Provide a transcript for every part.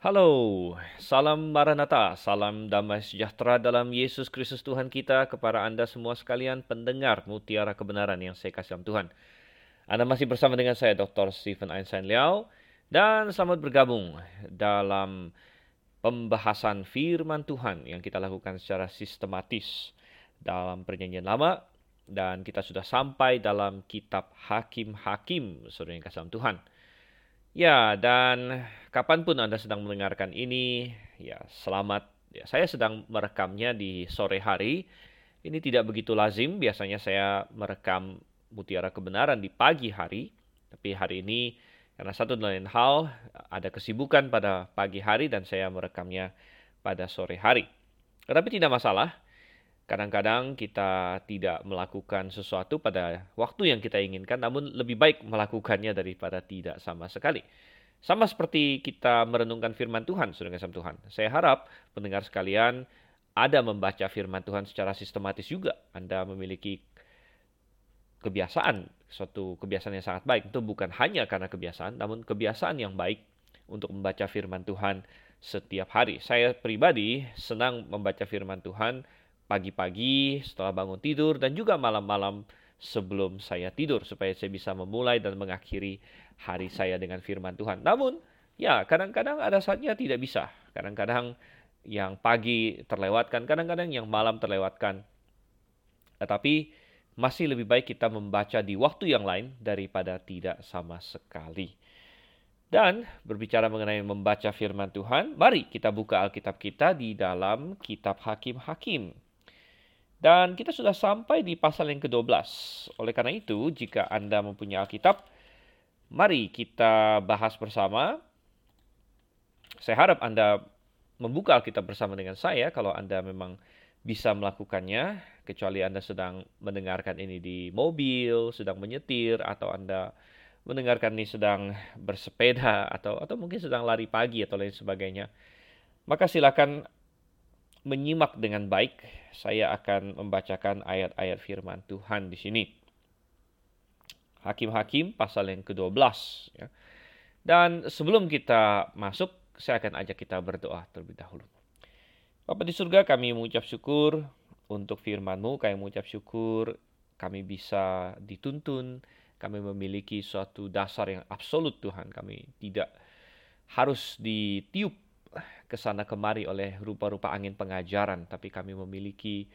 Halo, salam Maranatha, salam damai sejahtera dalam Yesus Kristus Tuhan kita kepada Anda semua sekalian pendengar mutiara kebenaran yang saya kasih dalam Tuhan. Anda masih bersama dengan saya Dr. Stephen Einstein Liao dan selamat bergabung dalam pembahasan firman Tuhan yang kita lakukan secara sistematis dalam perjanjian lama dan kita sudah sampai dalam kitab Hakim-Hakim, saudara yang kasih Tuhan. Ya, dan kapan pun Anda sedang mendengarkan ini, ya selamat. Ya, saya sedang merekamnya di sore hari. Ini tidak begitu lazim, biasanya saya merekam mutiara kebenaran di pagi hari. Tapi hari ini, karena satu dan lain hal, ada kesibukan pada pagi hari dan saya merekamnya pada sore hari. Tetapi tidak masalah, Kadang-kadang kita tidak melakukan sesuatu pada waktu yang kita inginkan, namun lebih baik melakukannya daripada tidak sama sekali. Sama seperti kita merenungkan firman Tuhan, saudara kasih Tuhan. Saya harap pendengar sekalian ada membaca firman Tuhan secara sistematis juga. Anda memiliki kebiasaan, suatu kebiasaan yang sangat baik. Itu bukan hanya karena kebiasaan, namun kebiasaan yang baik untuk membaca firman Tuhan setiap hari. Saya pribadi senang membaca firman Tuhan pagi-pagi setelah bangun tidur dan juga malam-malam sebelum saya tidur supaya saya bisa memulai dan mengakhiri hari saya dengan firman Tuhan. Namun, ya kadang-kadang ada saatnya tidak bisa. Kadang-kadang yang pagi terlewatkan, kadang-kadang yang malam terlewatkan. Tetapi masih lebih baik kita membaca di waktu yang lain daripada tidak sama sekali. Dan berbicara mengenai membaca firman Tuhan, mari kita buka Alkitab kita di dalam kitab Hakim-Hakim. Dan kita sudah sampai di pasal yang ke-12. Oleh karena itu, jika Anda mempunyai Alkitab, mari kita bahas bersama. Saya harap Anda membuka Alkitab bersama dengan saya kalau Anda memang bisa melakukannya, kecuali Anda sedang mendengarkan ini di mobil, sedang menyetir, atau Anda mendengarkan ini sedang bersepeda, atau atau mungkin sedang lari pagi atau lain sebagainya. Maka silakan menyimak dengan baik, saya akan membacakan ayat-ayat firman Tuhan di sini. Hakim-hakim pasal yang ke-12 ya. Dan sebelum kita masuk, saya akan ajak kita berdoa terlebih dahulu. Bapak di surga, kami mengucap syukur untuk firman-Mu, kami mengucap syukur kami bisa dituntun, kami memiliki suatu dasar yang absolut Tuhan. Kami tidak harus ditiup ke sana kemari oleh rupa-rupa angin pengajaran, tapi kami memiliki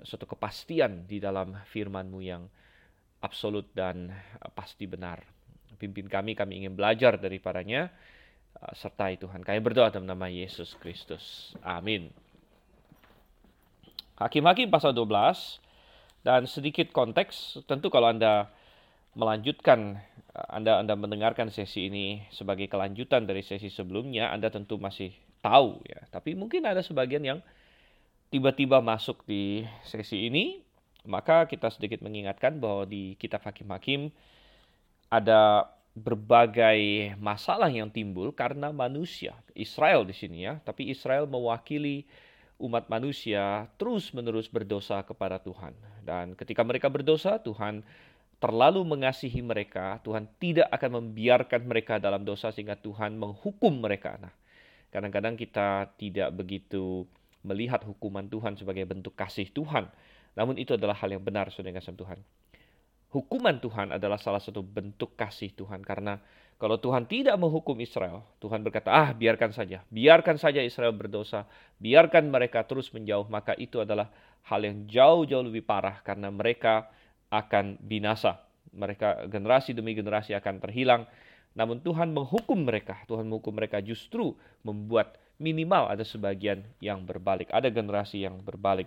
suatu kepastian di dalam firman-Mu yang absolut dan pasti benar. Pimpin kami, kami ingin belajar daripadanya, sertai Tuhan. Kami berdoa dalam nama Yesus Kristus. Amin. Hakim-hakim pasal 12, dan sedikit konteks, tentu kalau Anda melanjutkan anda Anda mendengarkan sesi ini sebagai kelanjutan dari sesi sebelumnya, Anda tentu masih tahu ya. Tapi mungkin ada sebagian yang tiba-tiba masuk di sesi ini, maka kita sedikit mengingatkan bahwa di kitab Hakim-hakim ada berbagai masalah yang timbul karena manusia. Israel di sini ya, tapi Israel mewakili umat manusia terus-menerus berdosa kepada Tuhan. Dan ketika mereka berdosa, Tuhan terlalu mengasihi mereka, Tuhan tidak akan membiarkan mereka dalam dosa sehingga Tuhan menghukum mereka. Nah, kadang-kadang kita tidak begitu melihat hukuman Tuhan sebagai bentuk kasih Tuhan. Namun itu adalah hal yang benar saudara kasih Tuhan. Hukuman Tuhan adalah salah satu bentuk kasih Tuhan karena kalau Tuhan tidak menghukum Israel, Tuhan berkata, "Ah, biarkan saja. Biarkan saja Israel berdosa. Biarkan mereka terus menjauh." Maka itu adalah hal yang jauh-jauh lebih parah karena mereka akan binasa. Mereka generasi demi generasi akan terhilang. Namun Tuhan menghukum mereka. Tuhan menghukum mereka justru membuat minimal ada sebagian yang berbalik. Ada generasi yang berbalik.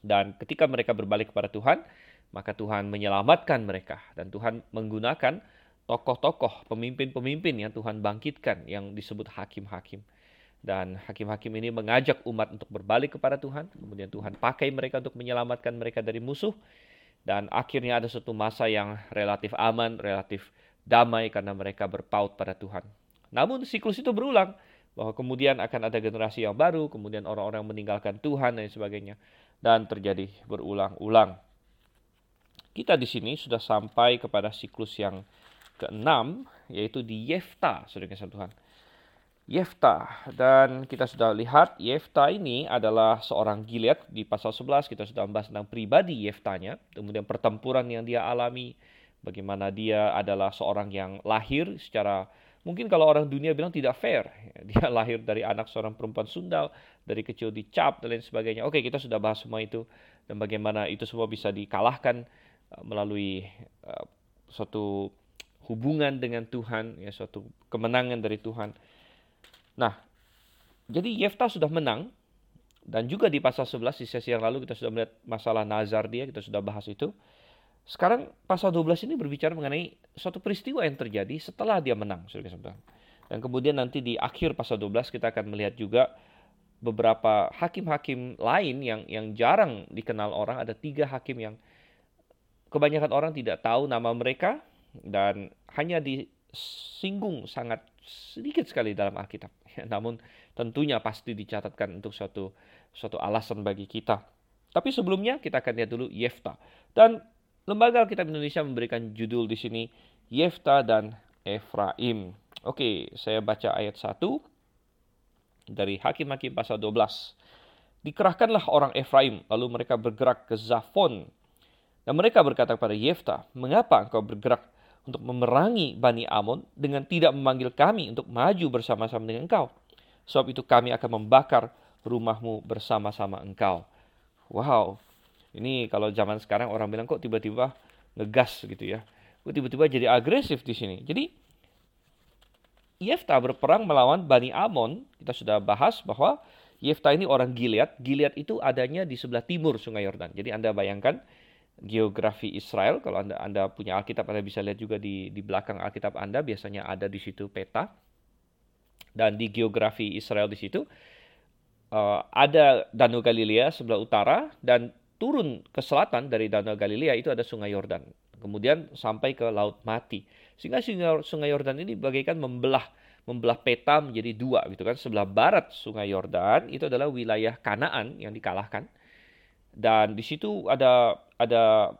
Dan ketika mereka berbalik kepada Tuhan, maka Tuhan menyelamatkan mereka. Dan Tuhan menggunakan tokoh-tokoh, pemimpin-pemimpin yang Tuhan bangkitkan yang disebut hakim-hakim. Dan hakim-hakim ini mengajak umat untuk berbalik kepada Tuhan. Kemudian Tuhan pakai mereka untuk menyelamatkan mereka dari musuh dan akhirnya ada suatu masa yang relatif aman, relatif damai karena mereka berpaut pada Tuhan. Namun siklus itu berulang bahwa kemudian akan ada generasi yang baru, kemudian orang-orang meninggalkan Tuhan dan sebagainya dan terjadi berulang-ulang. Kita di sini sudah sampai kepada siklus yang keenam yaitu di Yefta, saudara Tuhan. Yefta dan kita sudah lihat Yefta ini adalah seorang Gilead di pasal 11 kita sudah membahas tentang pribadi Yeftanya kemudian pertempuran yang dia alami bagaimana dia adalah seorang yang lahir secara mungkin kalau orang dunia bilang tidak fair. Dia lahir dari anak seorang perempuan sundal dari kecil dicap dan lain sebagainya. Oke kita sudah bahas semua itu dan bagaimana itu semua bisa dikalahkan uh, melalui uh, suatu hubungan dengan Tuhan ya suatu kemenangan dari Tuhan. Nah, jadi Yefta sudah menang dan juga di pasal 11 di sesi yang lalu kita sudah melihat masalah nazar dia, kita sudah bahas itu. Sekarang pasal 12 ini berbicara mengenai suatu peristiwa yang terjadi setelah dia menang, Dan kemudian nanti di akhir pasal 12 kita akan melihat juga beberapa hakim-hakim lain yang yang jarang dikenal orang. Ada tiga hakim yang kebanyakan orang tidak tahu nama mereka dan hanya disinggung sangat sedikit sekali dalam Alkitab. namun tentunya pasti dicatatkan untuk suatu suatu alasan bagi kita. Tapi sebelumnya kita akan lihat dulu Yefta. Dan Lembaga Alkitab Indonesia memberikan judul di sini Yefta dan Efraim. Oke, saya baca ayat 1 dari Hakim-Hakim pasal 12. Dikerahkanlah orang Efraim, lalu mereka bergerak ke Zafon. Dan mereka berkata kepada Yefta, mengapa engkau bergerak untuk memerangi Bani Amon dengan tidak memanggil kami untuk maju bersama-sama dengan engkau. Sebab itu kami akan membakar rumahmu bersama-sama engkau. Wow, ini kalau zaman sekarang orang bilang kok tiba-tiba ngegas gitu ya. Kok tiba-tiba jadi agresif di sini. Jadi Yefta berperang melawan Bani Amon. Kita sudah bahas bahwa Yefta ini orang Gilead. Gilead itu adanya di sebelah timur Sungai Yordan. Jadi Anda bayangkan geografi Israel. Kalau Anda Anda punya Alkitab, Anda bisa lihat juga di di belakang Alkitab Anda biasanya ada di situ peta. Dan di geografi Israel di situ uh, ada Danau Galilea sebelah utara dan turun ke selatan dari Danau Galilea itu ada Sungai Yordan. Kemudian sampai ke Laut Mati. Sehingga Sungai Yordan ini bagaikan membelah membelah peta menjadi dua gitu kan. Sebelah barat Sungai Yordan itu adalah wilayah Kanaan yang dikalahkan dan di situ ada ada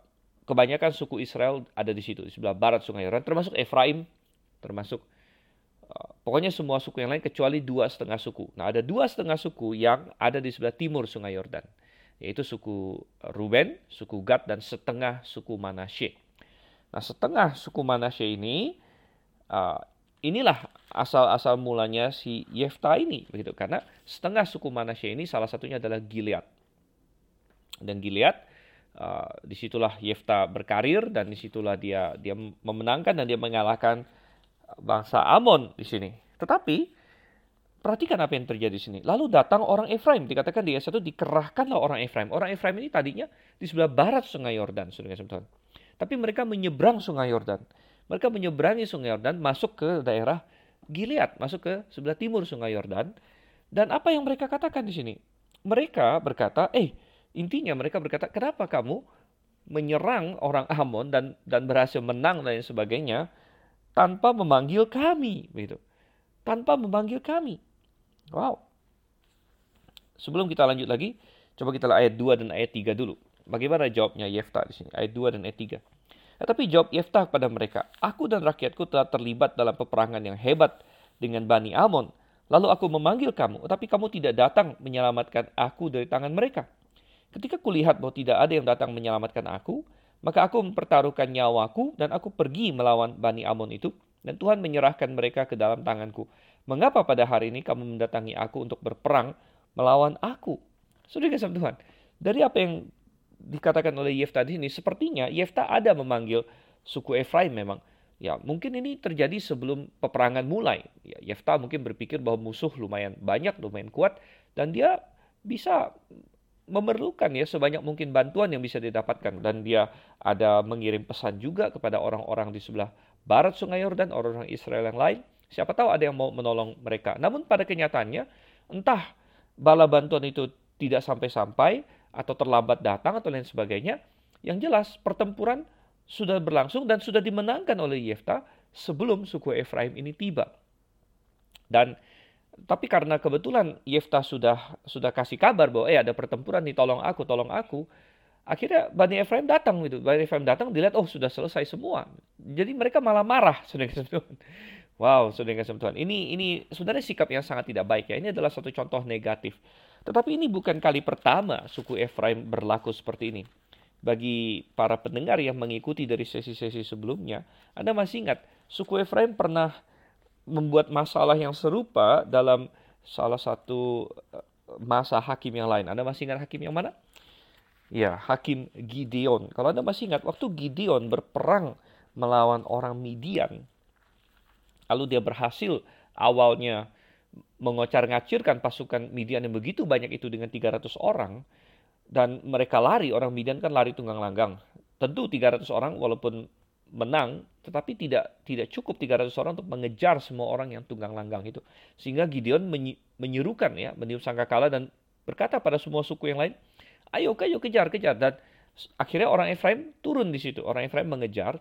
kebanyakan suku Israel ada di situ di sebelah barat Sungai Yordan, termasuk Efraim, termasuk uh, pokoknya semua suku yang lain kecuali dua setengah suku. Nah ada dua setengah suku yang ada di sebelah timur Sungai Yordan, yaitu suku Ruben, suku Gad dan setengah suku Manasye. Nah setengah suku Manasye ini uh, inilah asal-asal mulanya si Yefta ini begitu karena setengah suku Manasye ini salah satunya adalah Gilead dan Gilead. Uh, di situlah Yefta berkarir dan di situlah dia dia memenangkan dan dia mengalahkan bangsa Amon di sini. Tetapi perhatikan apa yang terjadi di sini. Lalu datang orang Efraim, dikatakan di ayat 1 dikerahkanlah orang Efraim. Orang Efraim ini tadinya di sebelah barat Sungai Yordan, saudara Tapi mereka menyeberang Sungai Yordan. Mereka menyeberangi Sungai Yordan masuk ke daerah Gilead, masuk ke sebelah timur Sungai Yordan. Dan apa yang mereka katakan di sini? Mereka berkata, "Eh, Intinya mereka berkata, kenapa kamu menyerang orang Amon dan dan berhasil menang dan sebagainya tanpa memanggil kami, begitu. Tanpa memanggil kami. Wow. Sebelum kita lanjut lagi, coba kita lihat ayat 2 dan ayat 3 dulu. Bagaimana jawabnya Yefta di sini? Ayat 2 dan ayat 3. Tetapi jawab Yefta kepada mereka, Aku dan rakyatku telah terlibat dalam peperangan yang hebat dengan Bani Amon. Lalu aku memanggil kamu, tetapi kamu tidak datang menyelamatkan aku dari tangan mereka. Ketika kulihat bahwa tidak ada yang datang menyelamatkan aku, maka aku mempertaruhkan nyawaku dan aku pergi melawan Bani Amon itu dan Tuhan menyerahkan mereka ke dalam tanganku. Mengapa pada hari ini kamu mendatangi aku untuk berperang melawan aku? Sudah kasih Tuhan. Dari apa yang dikatakan oleh Yefta di sini, sepertinya Yefta ada memanggil suku Efraim memang. Ya, mungkin ini terjadi sebelum peperangan mulai. Ya, Yefta mungkin berpikir bahwa musuh lumayan banyak, lumayan kuat, dan dia bisa memerlukan ya sebanyak mungkin bantuan yang bisa didapatkan dan dia ada mengirim pesan juga kepada orang-orang di sebelah barat Sungai Yordan, orang-orang Israel yang lain. Siapa tahu ada yang mau menolong mereka. Namun pada kenyataannya entah bala bantuan itu tidak sampai-sampai atau terlambat datang atau lain sebagainya. Yang jelas pertempuran sudah berlangsung dan sudah dimenangkan oleh Yefta sebelum suku Efraim ini tiba. Dan tapi karena kebetulan Yefta sudah sudah kasih kabar bahwa eh ada pertempuran nih tolong aku, tolong aku. Akhirnya Bani Efraim datang gitu. Bani Efraim datang dilihat oh sudah selesai semua. Jadi mereka malah marah Tuhan. Wow, saudara Tuhan. Ini ini sebenarnya sikap yang sangat tidak baik ya. Ini adalah satu contoh negatif. Tetapi ini bukan kali pertama suku Efraim berlaku seperti ini. Bagi para pendengar yang mengikuti dari sesi-sesi sebelumnya, Anda masih ingat suku Efraim pernah membuat masalah yang serupa dalam salah satu eh, masa hakim yang lain. Anda masih ingat hakim yang mana? Ya, Hakim Gideon. Kalau Anda masih ingat, waktu Gideon berperang melawan orang Midian, lalu dia berhasil awalnya mengocar-ngacirkan pasukan Midian yang begitu banyak itu dengan 300 orang, dan mereka lari, orang Midian kan lari tunggang langgang. Tentu 300 orang walaupun menang, tetapi tidak tidak cukup 300 orang untuk mengejar semua orang yang tunggang langgang itu. Sehingga Gideon menyerukan ya, meniup sangkakala dan berkata pada semua suku yang lain, Ayo, ayo kejar, kejar. Dan akhirnya orang Efraim turun di situ. Orang Efraim mengejar.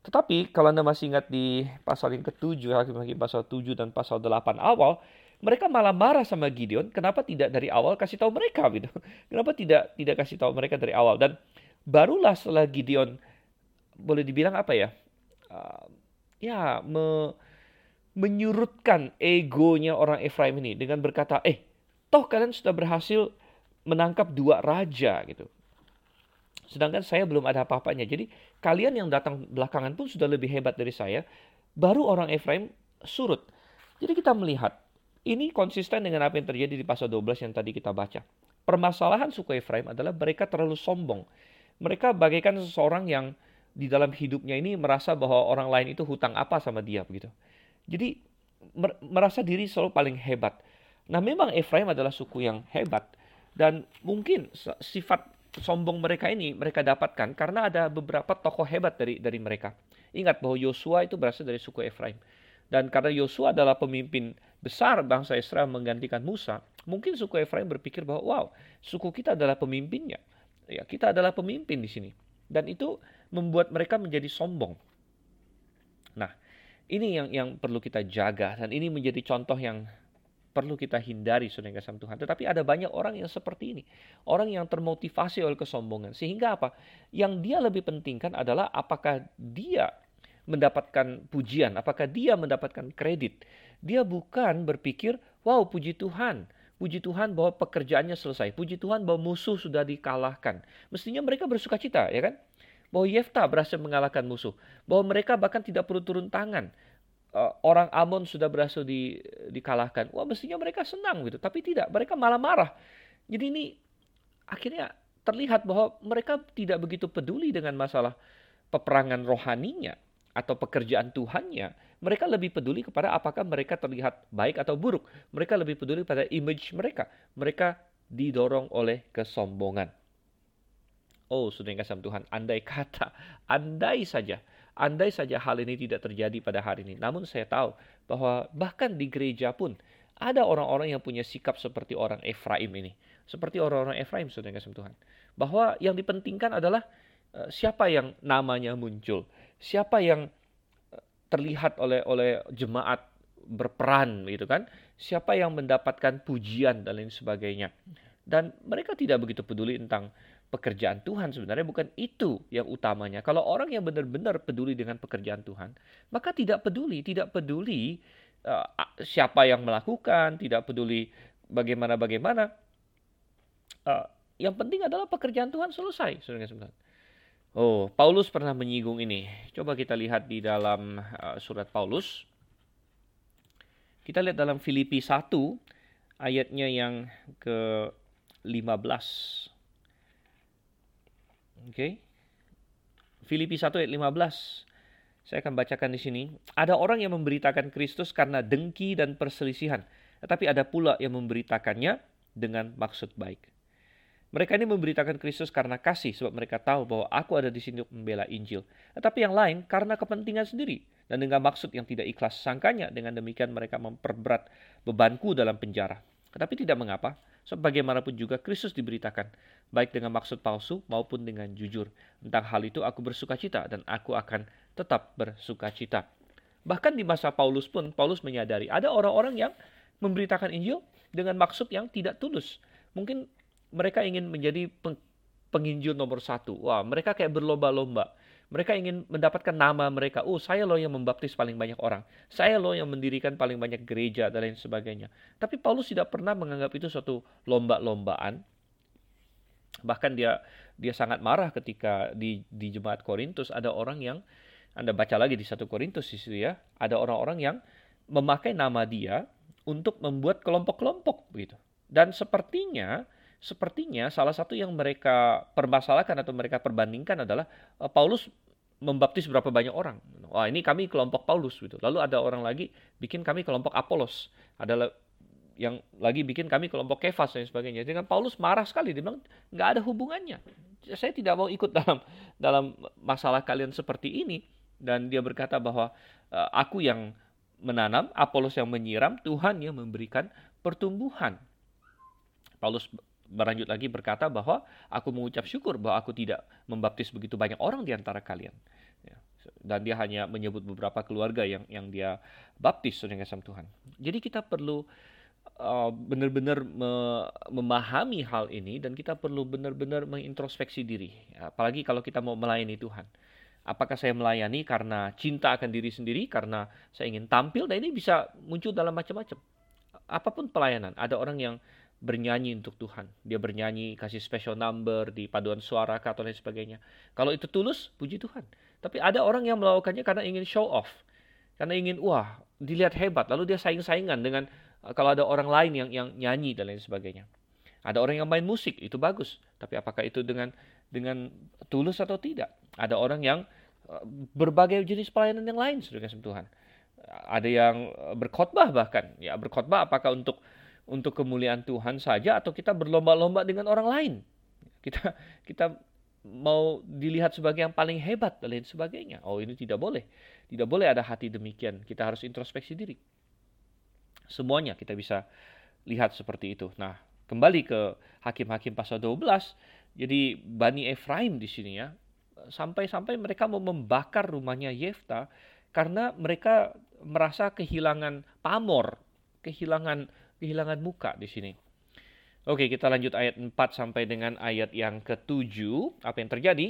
Tetapi kalau Anda masih ingat di pasal yang ketujuh, hakim-hakim pasal 7 dan pasal 8 awal, mereka malah marah sama Gideon. Kenapa tidak dari awal kasih tahu mereka gitu? Kenapa tidak tidak kasih tahu mereka dari awal? Dan barulah setelah Gideon boleh dibilang apa ya? Uh, ya me, menyurutkan egonya orang Efraim ini dengan berkata, eh toh kalian sudah berhasil menangkap dua raja gitu. Sedangkan saya belum ada apa-apanya. Jadi kalian yang datang belakangan pun sudah lebih hebat dari saya. Baru orang Efraim surut. Jadi kita melihat ini konsisten dengan apa yang terjadi di pasal 12 yang tadi kita baca. Permasalahan suku Efraim adalah mereka terlalu sombong. Mereka bagaikan seseorang yang di dalam hidupnya ini merasa bahwa orang lain itu hutang apa sama dia begitu. Jadi merasa diri selalu paling hebat. Nah memang Efraim adalah suku yang hebat. Dan mungkin sifat sombong mereka ini mereka dapatkan karena ada beberapa tokoh hebat dari dari mereka. Ingat bahwa Yosua itu berasal dari suku Efraim. Dan karena Yosua adalah pemimpin besar bangsa Israel menggantikan Musa, mungkin suku Efraim berpikir bahwa wow, suku kita adalah pemimpinnya. Ya, kita adalah pemimpin di sini. Dan itu membuat mereka menjadi sombong. Nah, ini yang yang perlu kita jaga dan ini menjadi contoh yang perlu kita hindari saudara kasih Tuhan. Tetapi ada banyak orang yang seperti ini. Orang yang termotivasi oleh kesombongan. Sehingga apa? Yang dia lebih pentingkan adalah apakah dia mendapatkan pujian, apakah dia mendapatkan kredit. Dia bukan berpikir, wow puji Tuhan. Puji Tuhan bahwa pekerjaannya selesai. Puji Tuhan bahwa musuh sudah dikalahkan. Mestinya mereka bersuka cita, ya kan? Bahwa Yefta berhasil mengalahkan musuh. Bahwa mereka bahkan tidak perlu turun tangan uh, orang Amon sudah berhasil di, dikalahkan. Wah mestinya mereka senang gitu. Tapi tidak, mereka malah marah. Jadi ini akhirnya terlihat bahwa mereka tidak begitu peduli dengan masalah peperangan rohaninya atau pekerjaan Tuhannya. Mereka lebih peduli kepada apakah mereka terlihat baik atau buruk. Mereka lebih peduli pada image mereka. Mereka didorong oleh kesombongan. Oh, sudah kasih Tuhan, andai kata, andai saja Andai saja hal ini tidak terjadi pada hari ini. Namun saya tahu bahwa bahkan di gereja pun ada orang-orang yang punya sikap seperti orang Efraim ini. Seperti orang-orang Efraim, saudara kasih Tuhan. Bahwa yang dipentingkan adalah uh, siapa yang namanya muncul. Siapa yang uh, terlihat oleh oleh jemaat berperan gitu kan. Siapa yang mendapatkan pujian dan lain sebagainya. Dan mereka tidak begitu peduli tentang pekerjaan Tuhan sebenarnya bukan itu yang utamanya. Kalau orang yang benar-benar peduli dengan pekerjaan Tuhan, maka tidak peduli, tidak peduli uh, siapa yang melakukan, tidak peduli bagaimana-bagaimana. Uh, yang penting adalah pekerjaan Tuhan selesai, saudara Oh, Paulus pernah menyinggung ini. Coba kita lihat di dalam uh, surat Paulus. Kita lihat dalam Filipi 1 ayatnya yang ke-15. Oke. Okay. Filipi 1 ayat 15. Saya akan bacakan di sini. Ada orang yang memberitakan Kristus karena dengki dan perselisihan, tetapi ada pula yang memberitakannya dengan maksud baik. Mereka ini memberitakan Kristus karena kasih sebab mereka tahu bahwa aku ada di sini untuk membela Injil. Tetapi yang lain karena kepentingan sendiri dan dengan maksud yang tidak ikhlas sangkanya. Dengan demikian mereka memperberat bebanku dalam penjara. Tetapi tidak mengapa, Sebagaimanapun juga Kristus diberitakan, baik dengan maksud palsu maupun dengan jujur. Tentang hal itu aku bersuka cita dan aku akan tetap bersuka cita. Bahkan di masa Paulus pun, Paulus menyadari ada orang-orang yang memberitakan Injil dengan maksud yang tidak tulus. Mungkin mereka ingin menjadi penginjil nomor satu. Wah, mereka kayak berlomba-lomba. Mereka ingin mendapatkan nama mereka. Oh, saya loh yang membaptis paling banyak orang. Saya loh yang mendirikan paling banyak gereja dan lain sebagainya. Tapi Paulus tidak pernah menganggap itu suatu lomba-lombaan. Bahkan dia dia sangat marah ketika di di jemaat Korintus ada orang yang Anda baca lagi di satu Korintus di situ ya, ada orang-orang yang memakai nama dia untuk membuat kelompok-kelompok begitu. Dan sepertinya sepertinya salah satu yang mereka permasalahkan atau mereka perbandingkan adalah uh, Paulus membaptis berapa banyak orang. Wah, ini kami kelompok Paulus gitu. Lalu ada orang lagi bikin kami kelompok Apolos. Ada yang lagi bikin kami kelompok Kefas dan sebagainya. Dengan Paulus marah sekali, dia bilang nggak ada hubungannya. Saya tidak mau ikut dalam dalam masalah kalian seperti ini. Dan dia berkata bahwa uh, aku yang menanam, Apolos yang menyiram, Tuhan yang memberikan pertumbuhan. Paulus berlanjut lagi berkata bahwa aku mengucap syukur bahwa aku tidak membaptis begitu banyak orang di antara kalian. Ya, dan dia hanya menyebut beberapa keluarga yang yang dia baptis dengan kasih Tuhan. Jadi kita perlu uh, benar-benar me memahami hal ini dan kita perlu benar-benar mengintrospeksi diri. Apalagi kalau kita mau melayani Tuhan. Apakah saya melayani karena cinta akan diri sendiri, karena saya ingin tampil, dan ini bisa muncul dalam macam-macam. Apa pun pelayanan, ada orang yang bernyanyi untuk Tuhan. Dia bernyanyi, kasih special number di paduan suara atau lain sebagainya. Kalau itu tulus, puji Tuhan. Tapi ada orang yang melakukannya karena ingin show off. Karena ingin, wah, dilihat hebat. Lalu dia saing-saingan dengan eh, kalau ada orang lain yang yang nyanyi dan lain sebagainya. Ada orang yang main musik, itu bagus. Tapi apakah itu dengan dengan tulus atau tidak? Ada orang yang eh, berbagai jenis pelayanan yang lain, sudah Tuhan. Ada yang eh, berkhotbah bahkan. Ya, berkhotbah apakah untuk untuk kemuliaan Tuhan saja atau kita berlomba-lomba dengan orang lain. Kita kita mau dilihat sebagai yang paling hebat dan lain sebagainya. Oh, ini tidak boleh. Tidak boleh ada hati demikian. Kita harus introspeksi diri. Semuanya kita bisa lihat seperti itu. Nah, kembali ke hakim-hakim pasal 12. Jadi Bani Efraim di sini ya, sampai-sampai mereka mau membakar rumahnya Yefta karena mereka merasa kehilangan pamor, kehilangan kehilangan muka di sini. Oke, kita lanjut ayat 4 sampai dengan ayat yang ke-7. Apa yang terjadi?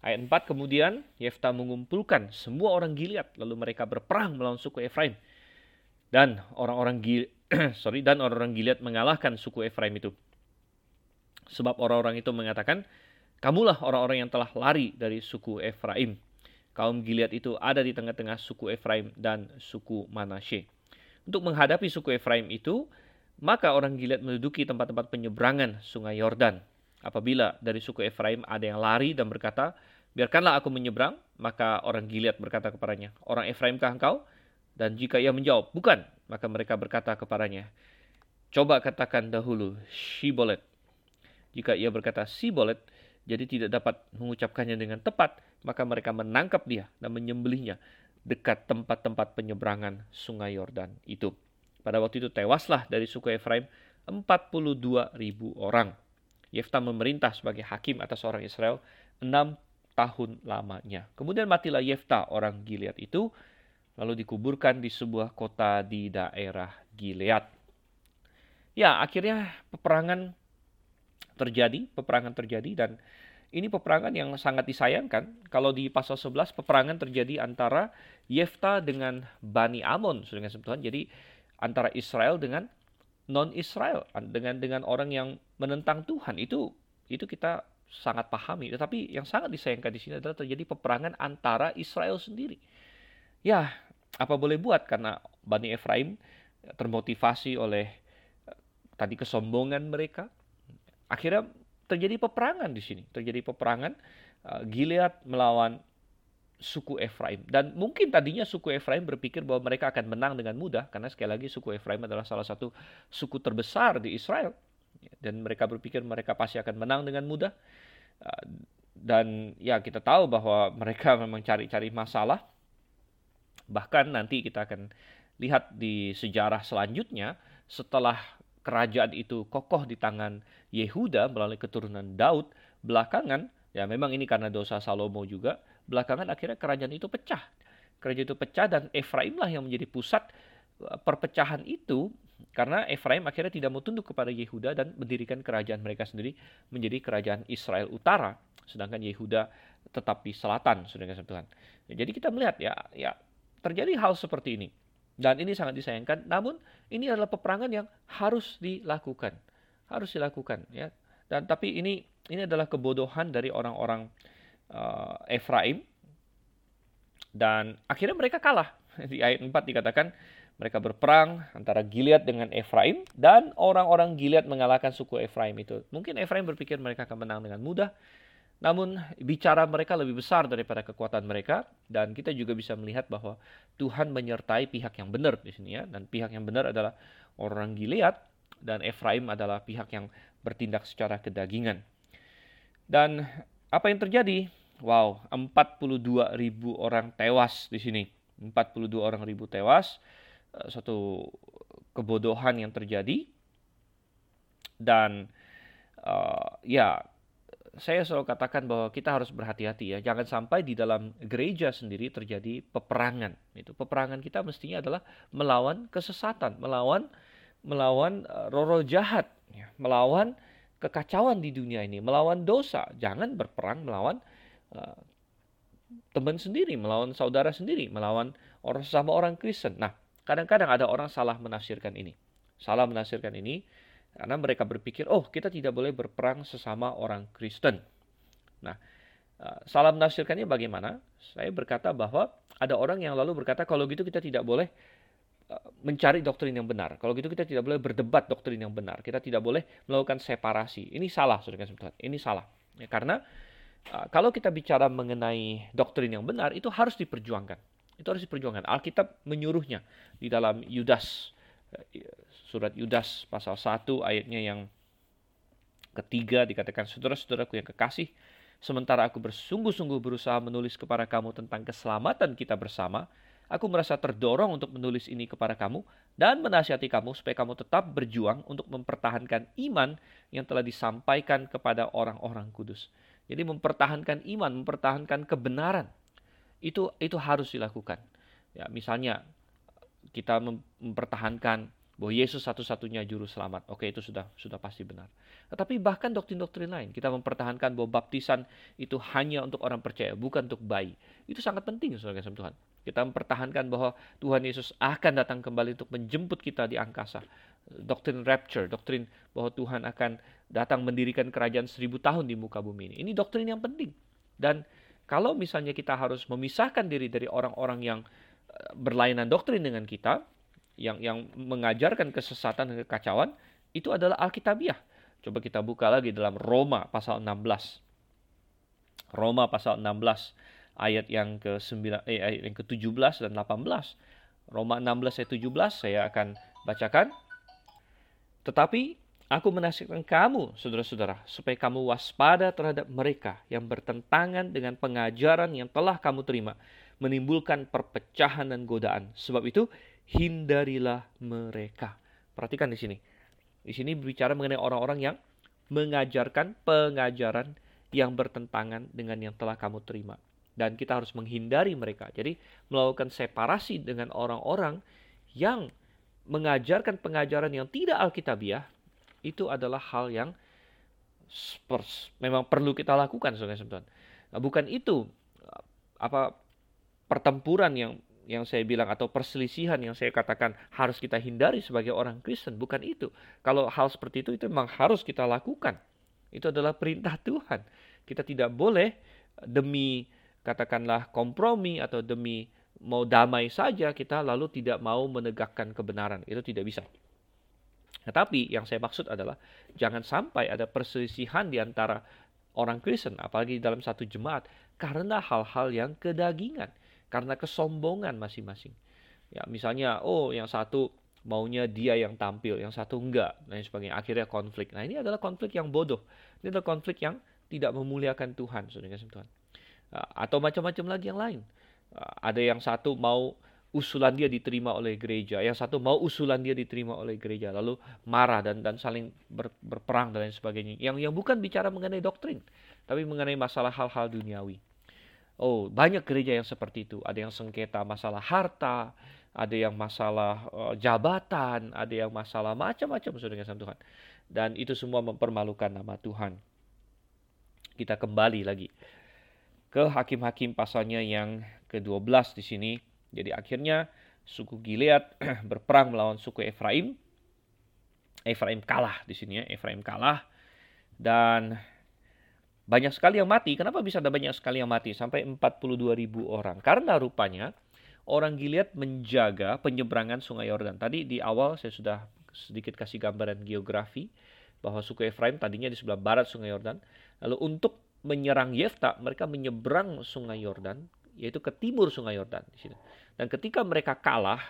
Ayat 4 kemudian Yefta mengumpulkan semua orang Gilead lalu mereka berperang melawan suku Efraim. Dan orang-orang Gil sorry dan orang-orang Gilead mengalahkan suku Efraim itu. Sebab orang-orang itu mengatakan, "Kamulah orang-orang yang telah lari dari suku Efraim." Kaum Gilead itu ada di tengah-tengah suku Efraim dan suku Manasye. Untuk menghadapi suku Efraim itu, maka orang Gilead menduduki tempat-tempat penyeberangan sungai Yordan. Apabila dari suku Efraim ada yang lari dan berkata, biarkanlah aku menyeberang, maka orang Gilead berkata kepadanya, orang Efraimkah engkau? Dan jika ia menjawab, bukan, maka mereka berkata kepadanya, coba katakan dahulu, Shibolet. Jika ia berkata Sibolet, jadi tidak dapat mengucapkannya dengan tepat, maka mereka menangkap dia dan menyembelihnya dekat tempat-tempat penyeberangan sungai Yordan itu. Pada waktu itu tewaslah dari suku Efraim 42 ribu orang. Yefta memerintah sebagai hakim atas orang Israel enam tahun lamanya. Kemudian matilah Yefta orang Gilead itu, lalu dikuburkan di sebuah kota di daerah Gilead. Ya, akhirnya peperangan terjadi, peperangan terjadi dan ini peperangan yang sangat disayangkan. Kalau di pasal 11 peperangan terjadi antara Yefta dengan Bani Amon, dengan Tuhan. Jadi antara Israel dengan non Israel dengan dengan orang yang menentang Tuhan itu itu kita sangat pahami. Tetapi yang sangat disayangkan di sini adalah terjadi peperangan antara Israel sendiri. Ya, apa boleh buat karena Bani Efraim termotivasi oleh eh, tadi kesombongan mereka. Akhirnya terjadi peperangan di sini. Terjadi peperangan uh, Gilead melawan suku Efraim. Dan mungkin tadinya suku Efraim berpikir bahwa mereka akan menang dengan mudah karena sekali lagi suku Efraim adalah salah satu suku terbesar di Israel dan mereka berpikir mereka pasti akan menang dengan mudah. Uh, dan ya kita tahu bahwa mereka memang cari-cari masalah. Bahkan nanti kita akan lihat di sejarah selanjutnya setelah kerajaan itu kokoh di tangan Yehuda melalui keturunan Daud, belakangan, ya memang ini karena dosa Salomo juga, belakangan akhirnya kerajaan itu pecah. Kerajaan itu pecah dan Efraimlah yang menjadi pusat eh, perpecahan itu Karena Efraim akhirnya tidak mau tunduk kepada Yehuda dan mendirikan kerajaan mereka sendiri menjadi kerajaan Israel Utara, sedangkan Yehuda tetap di selatan, saudara Tuhan. Jadi kita melihat ya, ya terjadi hal seperti ini. Dan ini sangat disayangkan, namun ini adalah peperangan yang harus dilakukan. Harus dilakukan ya. Dan tapi ini ini adalah kebodohan dari orang-orang uh, Efraim dan akhirnya mereka kalah. Di ayat 4 dikatakan mereka berperang antara Gilead dengan Efraim dan orang-orang Gilead mengalahkan suku Efraim itu. Mungkin Efraim berpikir mereka akan menang dengan mudah, namun bicara mereka lebih besar daripada kekuatan mereka dan kita juga bisa melihat bahwa Tuhan menyertai pihak yang benar di sini ya dan pihak yang benar adalah orang Gilead dan Efraim adalah pihak yang bertindak secara kedagingan. Dan apa yang terjadi? Wow, 42 ribu orang tewas di sini. 42 orang ribu tewas. Eh, satu kebodohan yang terjadi. Dan uh, ya saya selalu katakan bahwa kita harus berhati-hati ya. Jangan sampai di dalam gereja sendiri terjadi peperangan. Itu peperangan kita mestinya adalah melawan kesesatan, melawan melawan uh, roh-roh jahat, ya, melawan kekacauan di dunia ini, melawan dosa. Jangan berperang melawan uh, teman sendiri, melawan saudara sendiri, melawan orang sama orang Kristen. Nah, kadang-kadang ada orang salah menafsirkan ini. Salah menafsirkan ini karena mereka berpikir, oh kita tidak boleh berperang sesama orang Kristen. Nah, uh, salah menafsirkannya bagaimana? Saya berkata bahwa ada orang yang lalu berkata, kalau gitu kita tidak boleh uh, mencari doktrin yang benar. Kalau gitu kita tidak boleh berdebat doktrin yang benar. Kita tidak boleh melakukan separasi. Ini salah, saudara saudara. Ini salah. Ya, karena uh, kalau kita bicara mengenai doktrin yang benar, itu harus diperjuangkan. Itu harus diperjuangkan. Alkitab menyuruhnya di dalam Yudas surat Yudas pasal 1 ayatnya yang ketiga dikatakan saudara-saudaraku yang kekasih sementara aku bersungguh-sungguh berusaha menulis kepada kamu tentang keselamatan kita bersama aku merasa terdorong untuk menulis ini kepada kamu dan menasihati kamu supaya kamu tetap berjuang untuk mempertahankan iman yang telah disampaikan kepada orang-orang kudus. Jadi mempertahankan iman mempertahankan kebenaran itu itu harus dilakukan. Ya misalnya kita mempertahankan bahwa Yesus satu-satunya juru selamat. Oke, itu sudah sudah pasti benar. Tetapi bahkan doktrin-doktrin lain, kita mempertahankan bahwa baptisan itu hanya untuk orang percaya, bukan untuk bayi. Itu sangat penting, saudara Tuhan. Kita mempertahankan bahwa Tuhan Yesus akan datang kembali untuk menjemput kita di angkasa. Doktrin rapture, doktrin bahwa Tuhan akan datang mendirikan kerajaan seribu tahun di muka bumi ini. Ini doktrin yang penting. Dan kalau misalnya kita harus memisahkan diri dari orang-orang yang eh, berlainan doktrin dengan kita, yang yang mengajarkan kesesatan dan kekacauan itu adalah Alkitabiah. Coba kita buka lagi dalam Roma pasal 16. Roma pasal 16 ayat yang ke-9 eh, ayat yang ke-17 dan 18. Roma 16 ayat 17 saya akan bacakan. Tetapi aku menasihatkan kamu, saudara-saudara, supaya kamu waspada terhadap mereka yang bertentangan dengan pengajaran yang telah kamu terima, menimbulkan perpecahan dan godaan. Sebab itu, hindarilah mereka. Perhatikan di sini. Di sini berbicara mengenai orang-orang yang mengajarkan pengajaran yang bertentangan dengan yang telah kamu terima. Dan kita harus menghindari mereka. Jadi melakukan separasi dengan orang-orang yang mengajarkan pengajaran yang tidak alkitabiah itu adalah hal yang memang perlu kita lakukan. Nah, bukan itu apa pertempuran yang yang saya bilang atau perselisihan yang saya katakan harus kita hindari sebagai orang Kristen bukan itu. Kalau hal seperti itu itu memang harus kita lakukan. Itu adalah perintah Tuhan. Kita tidak boleh demi katakanlah kompromi atau demi mau damai saja kita lalu tidak mau menegakkan kebenaran. Itu tidak bisa. Tetapi yang saya maksud adalah jangan sampai ada perselisihan di antara orang Kristen apalagi dalam satu jemaat karena hal-hal yang kedagingan karena kesombongan masing-masing. Ya, misalnya, oh yang satu maunya dia yang tampil, yang satu enggak, dan sebagainya. Akhirnya konflik. Nah, ini adalah konflik yang bodoh. Ini adalah konflik yang tidak memuliakan Tuhan, saudara Tuhan. Ah, atau macam-macam lagi yang lain. Ah, ada yang satu mau usulan dia diterima oleh gereja, yang satu mau usulan dia diterima oleh gereja, lalu marah dan dan saling ber, berperang dan lain sebagainya. Yang yang bukan bicara mengenai doktrin, tapi mengenai masalah hal-hal duniawi. Oh, banyak gereja yang seperti itu. Ada yang sengketa masalah harta, ada yang masalah uh, jabatan, ada yang masalah macam-macam saudara kasih Tuhan. Dan itu semua mempermalukan nama Tuhan. Kita kembali lagi ke hakim-hakim pasalnya yang ke-12 di sini. Jadi akhirnya suku Gilead berperang melawan suku Efraim. Efraim kalah di sini ya, Efraim kalah dan banyak sekali yang mati. Kenapa bisa ada banyak sekali yang mati? Sampai 42 ribu orang. Karena rupanya orang Gilead menjaga penyeberangan sungai Yordan. Tadi di awal saya sudah sedikit kasih gambaran geografi bahwa suku Efraim tadinya di sebelah barat sungai Yordan. Lalu untuk menyerang Yefta, mereka menyeberang sungai Yordan, yaitu ke timur sungai Yordan. Dan ketika mereka kalah,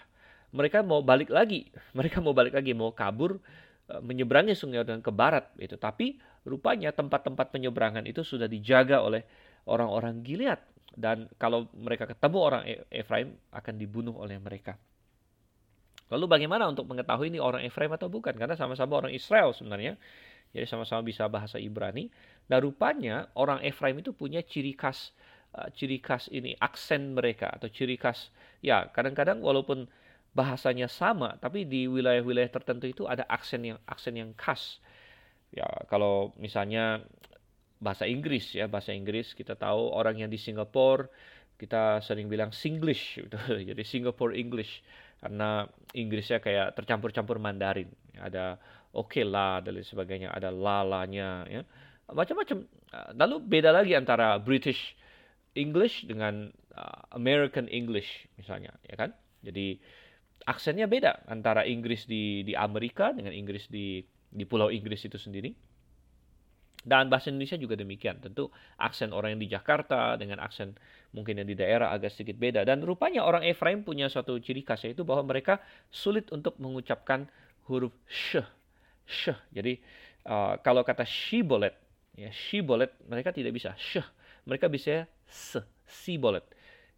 mereka mau balik lagi. Mereka mau balik lagi, mau kabur menyeberangi sungai Yordan ke barat itu. Tapi rupanya tempat-tempat penyeberangan itu sudah dijaga oleh orang-orang Gilead dan kalau mereka ketemu orang e- Efraim akan dibunuh oleh mereka. Lalu bagaimana untuk mengetahui ini orang Efraim atau bukan? Karena sama-sama orang Israel sebenarnya. Jadi sama-sama bisa bahasa Ibrani. Dan rupanya orang Efraim itu punya ciri khas uh, ciri khas ini aksen mereka atau ciri khas ya kadang-kadang walaupun bahasanya sama tapi di wilayah-wilayah tertentu itu ada aksen yang aksen yang khas. Ya kalau misalnya bahasa Inggris ya bahasa Inggris kita tahu orang yang di Singapura kita sering bilang Singlish gitu. jadi Singapore English karena Inggrisnya kayak tercampur-campur Mandarin ada oke okay lah dan lain sebagainya ada lalanya ya macam-macam lalu beda lagi antara British English dengan uh, American English misalnya ya kan jadi aksennya beda antara Inggris di di Amerika dengan Inggris di di Pulau Inggris itu sendiri dan bahasa Indonesia juga demikian. Tentu aksen orang yang di Jakarta dengan aksen mungkin yang di daerah agak sedikit beda. Dan rupanya orang Efraim punya suatu ciri khas yaitu bahwa mereka sulit untuk mengucapkan huruf sh. Sh. Jadi uh, kalau kata shibolet, ya shibolet mereka tidak bisa sh. Mereka bisa s, sibolet.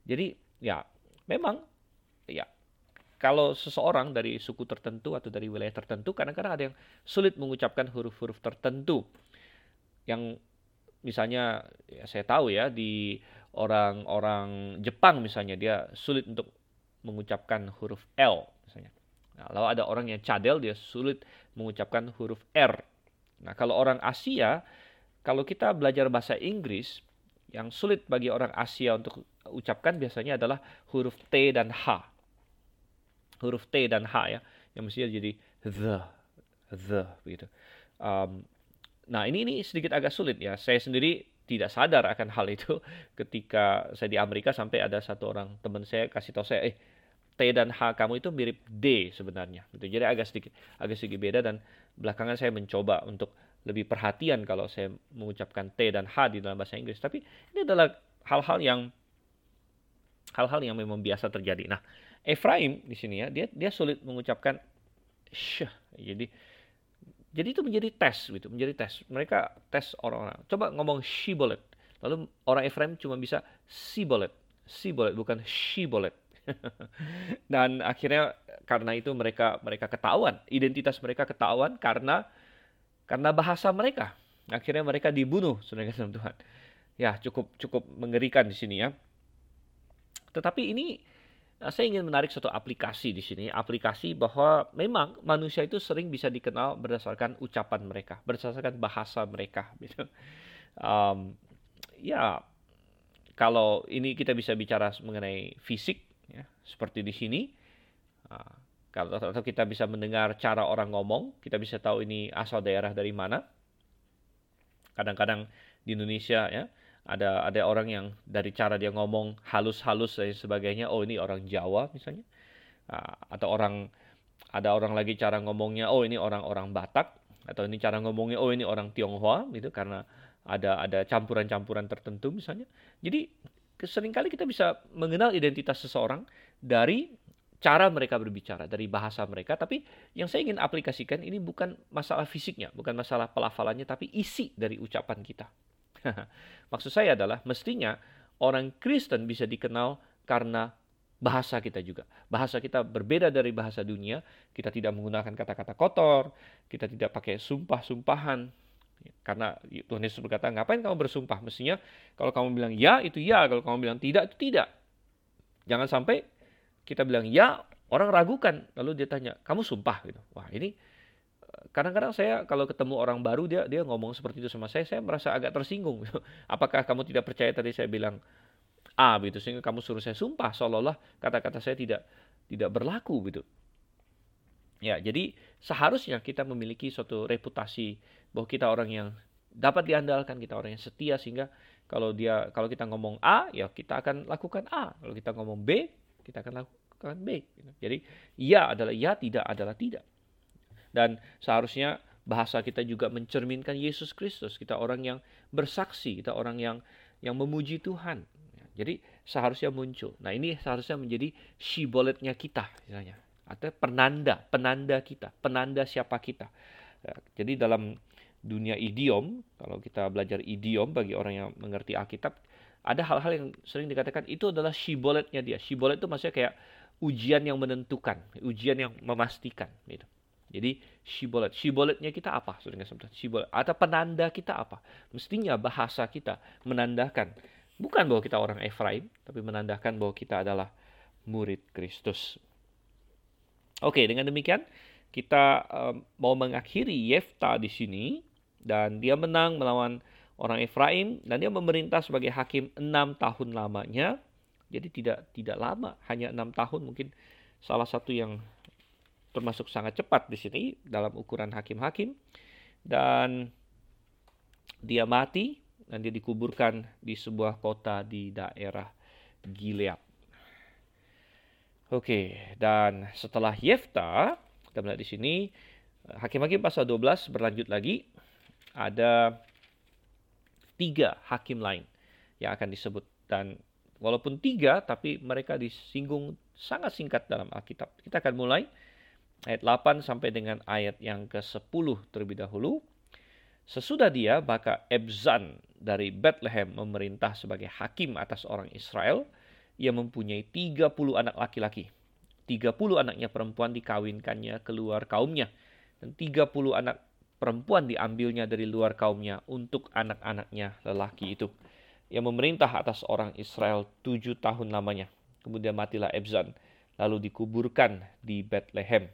Jadi ya memang ya kalau seseorang dari suku tertentu atau dari wilayah tertentu kadang-kadang ada yang sulit mengucapkan huruf-huruf tertentu yang misalnya ya saya tahu ya di orang-orang Jepang misalnya dia sulit untuk mengucapkan huruf L misalnya. Nah, lalu ada orang yang cadel dia sulit mengucapkan huruf R. Nah, kalau orang Asia kalau kita belajar bahasa Inggris yang sulit bagi orang Asia untuk ucapkan biasanya adalah huruf T dan H. Huruf T dan H ya, yang mestinya jadi the, the begitu. Um, Nah, ini ini sedikit agak sulit ya. Saya sendiri tidak sadar akan hal itu ketika saya di Amerika sampai ada satu orang teman saya kasih tahu saya, eh T dan H kamu itu mirip D sebenarnya. Gitu. Jadi agak sedikit agak sedikit beda dan belakangan saya mencoba untuk lebih perhatian kalau saya mengucapkan T dan H di dalam bahasa Inggris. Tapi ini adalah hal-hal yang hal-hal yang memang biasa terjadi. Nah, Ephraim di sini ya, dia dia sulit mengucapkan sh. Jadi jadi itu menjadi tes gitu, menjadi tes. Mereka tes orang-orang. Coba ngomong shibolet. Lalu orang Efraim cuma bisa sibolet. Sibolet bukan shibolet. Dan akhirnya karena itu mereka mereka ketahuan, identitas mereka ketahuan karena karena bahasa mereka. Akhirnya mereka dibunuh, saudara Tuhan. Ya, cukup cukup mengerikan di sini ya. Tetapi ini Nah, saya ingin menarik satu aplikasi di sini, aplikasi bahwa memang manusia itu sering bisa dikenal berdasarkan ucapan mereka, berdasarkan bahasa mereka. Gitu. Um, ya, kalau ini kita bisa bicara mengenai fisik, ya, seperti di sini. Uh, kalau atau kita bisa mendengar cara orang ngomong, kita bisa tahu ini asal daerah dari mana. Kadang-kadang di Indonesia ya, ada ada orang yang dari cara dia ngomong halus-halus dan sebagainya oh ini orang Jawa misalnya. Uh, atau orang ada orang lagi cara ngomongnya oh ini orang-orang Batak. Atau ini cara ngomongnya oh ini orang Tionghoa gitu karena ada ada campuran-campuran tertentu misalnya. Jadi sering kali kita bisa mengenal identitas seseorang dari cara mereka berbicara dari bahasa mereka. Tapi yang saya ingin aplikasikan ini bukan masalah fisiknya bukan masalah pelafalannya tapi isi dari ucapan kita Maksud saya adalah mestinya orang Kristen bisa dikenal karena bahasa kita juga. Bahasa kita berbeda dari bahasa dunia. Kita tidak menggunakan kata-kata kotor, kita tidak pakai sumpah-sumpahan. Karena Tuhan Yesus berkata, ngapain kamu bersumpah? Mestinya kalau kamu bilang ya, itu ya. Kalau kamu bilang tidak, itu tidak. Jangan sampai kita bilang ya, orang ragukan, lalu dia tanya, kamu sumpah gitu. Wah ini kadang-kadang saya kalau ketemu orang baru dia dia ngomong seperti itu sama saya, saya merasa agak tersinggung. Gitu. Apakah kamu tidak percaya tadi saya bilang A gitu sehingga kamu suruh saya sumpah seolah-olah kata-kata saya tidak tidak berlaku gitu. Ya, jadi seharusnya kita memiliki suatu reputasi bahwa kita orang yang dapat diandalkan, kita orang yang setia sehingga kalau dia kalau kita ngomong A, ya kita akan lakukan A. Kalau kita ngomong B, kita akan lakukan B. Jadi ya adalah ya, tidak adalah tidak. Dan seharusnya bahasa kita juga mencerminkan Yesus Kristus. Kita orang yang bersaksi, kita orang yang yang memuji Tuhan. Jadi seharusnya muncul. Nah ini seharusnya menjadi shiboletnya kita, misalnya atau penanda, penanda kita, penanda siapa kita. Ya, jadi dalam dunia idiom, kalau kita belajar idiom bagi orang yang mengerti Alkitab, ada hal-hal yang sering dikatakan itu adalah shiboletnya dia. Shibolet itu maksudnya kayak ujian yang menentukan, ujian yang memastikan. Gitu. Jadi shibolet, shiboletnya kita apa? Shibolet atau penanda kita apa? Mestinya bahasa kita menandakan bukan bahwa kita orang Efraim, tapi menandakan bahwa kita adalah murid Kristus. Oke, dengan demikian kita um, mau mengakhiri Yefta di sini dan dia menang melawan orang Efraim dan dia memerintah sebagai hakim enam tahun lamanya. Jadi tidak tidak lama, hanya enam tahun mungkin salah satu yang termasuk sangat cepat di sini dalam ukuran hakim-hakim dan dia mati dan dia dikuburkan di sebuah kota di daerah Gilead. Oke, dan setelah Yefta, kita melihat di sini Hakim-hakim pasal 12 berlanjut lagi ada tiga hakim lain yang akan disebut dan walaupun tiga tapi mereka disinggung sangat singkat dalam Alkitab. Kita akan mulai ayat 8 sampai dengan ayat yang ke-10 terlebih dahulu. Sesudah dia, maka Ebzan dari Bethlehem memerintah sebagai hakim atas orang Israel ia mempunyai 30 anak laki-laki. 30 anaknya perempuan dikawinkannya keluar kaumnya. Dan 30 anak perempuan diambilnya dari luar kaumnya untuk anak-anaknya lelaki itu. Yang memerintah atas orang Israel tujuh tahun lamanya. Kemudian matilah Ebzan, lalu dikuburkan di Bethlehem.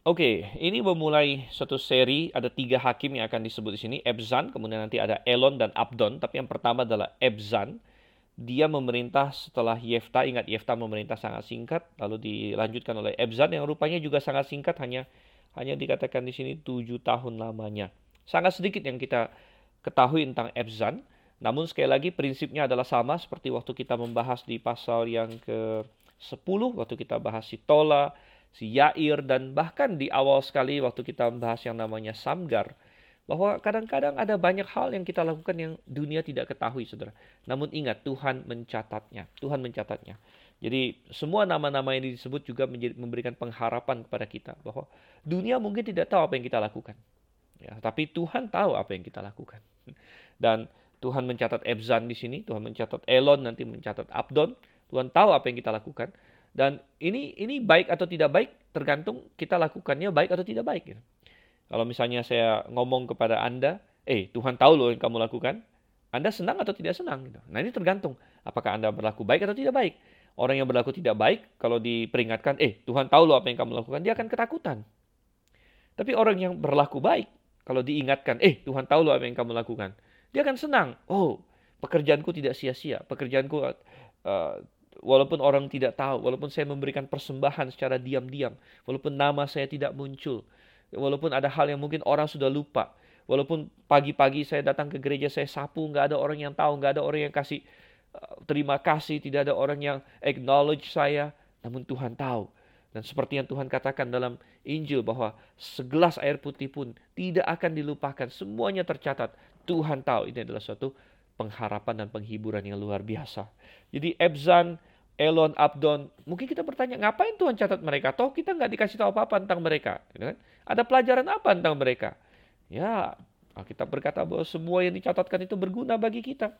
Oke, ini memulai satu seri, ada tiga hakim yang akan disebut di sini, Ebzan, kemudian nanti ada Elon dan Abdon, tapi yang pertama adalah Ebzan, dia memerintah setelah Yefta. Ingat Yefta memerintah sangat singkat, lalu dilanjutkan oleh Ebzan yang rupanya juga sangat singkat, hanya hanya dikatakan di sini tujuh tahun lamanya. Sangat sedikit yang kita ketahui tentang Ebzan. Namun sekali lagi prinsipnya adalah sama seperti waktu kita membahas di pasal yang ke-10, waktu kita bahas si Tola, si Yair, dan bahkan di awal sekali waktu kita membahas yang namanya Samgar bahwa kadang-kadang ada banyak hal yang kita lakukan yang dunia tidak ketahui, saudara. Namun ingat, Tuhan mencatatnya. Tuhan mencatatnya. Jadi semua nama-nama yang disebut juga menjadi, memberikan pengharapan kepada kita bahwa dunia mungkin tidak tahu apa yang kita lakukan. Ya, tapi Tuhan tahu apa yang kita lakukan. Dan Tuhan mencatat Ebzan di sini, Tuhan mencatat Elon, nanti mencatat Abdon. Tuhan tahu apa yang kita lakukan. Dan ini ini baik atau tidak baik tergantung kita lakukannya baik atau tidak baik. Gitu. Kalau misalnya saya ngomong kepada Anda, eh Tuhan tahu loh yang kamu lakukan, Anda senang atau tidak senang? Gitu. Nah ini tergantung apakah Anda berlaku baik atau tidak baik. Orang yang berlaku tidak baik, kalau diperingatkan, eh Tuhan tahu loh apa yang kamu lakukan, dia akan ketakutan. Tapi orang yang berlaku baik, kalau diingatkan, eh Tuhan tahu loh apa yang kamu lakukan, dia akan senang. Oh, pekerjaanku tidak sia-sia, pekerjaanku uh, walaupun orang tidak tahu, walaupun saya memberikan persembahan secara diam-diam, walaupun nama saya tidak muncul, Walaupun ada hal yang mungkin orang sudah lupa. Walaupun pagi-pagi saya datang ke gereja, saya sapu, nggak ada orang yang tahu, nggak ada orang yang kasih uh, terima kasih, tidak ada orang yang acknowledge saya. Namun Tuhan tahu. Dan seperti yang Tuhan katakan dalam Injil bahwa segelas air putih pun tidak akan dilupakan. Semuanya tercatat. Tuhan tahu ini adalah suatu pengharapan dan penghiburan yang luar biasa. Jadi Ebzan, Elon, Abdon, mungkin kita bertanya ngapain Tuhan catat mereka? Toh kita nggak dikasih tahu apa-apa tentang mereka. Gitu kan? Ada pelajaran apa tentang mereka? Ya, kita berkata bahwa semua yang dicatatkan itu berguna bagi kita.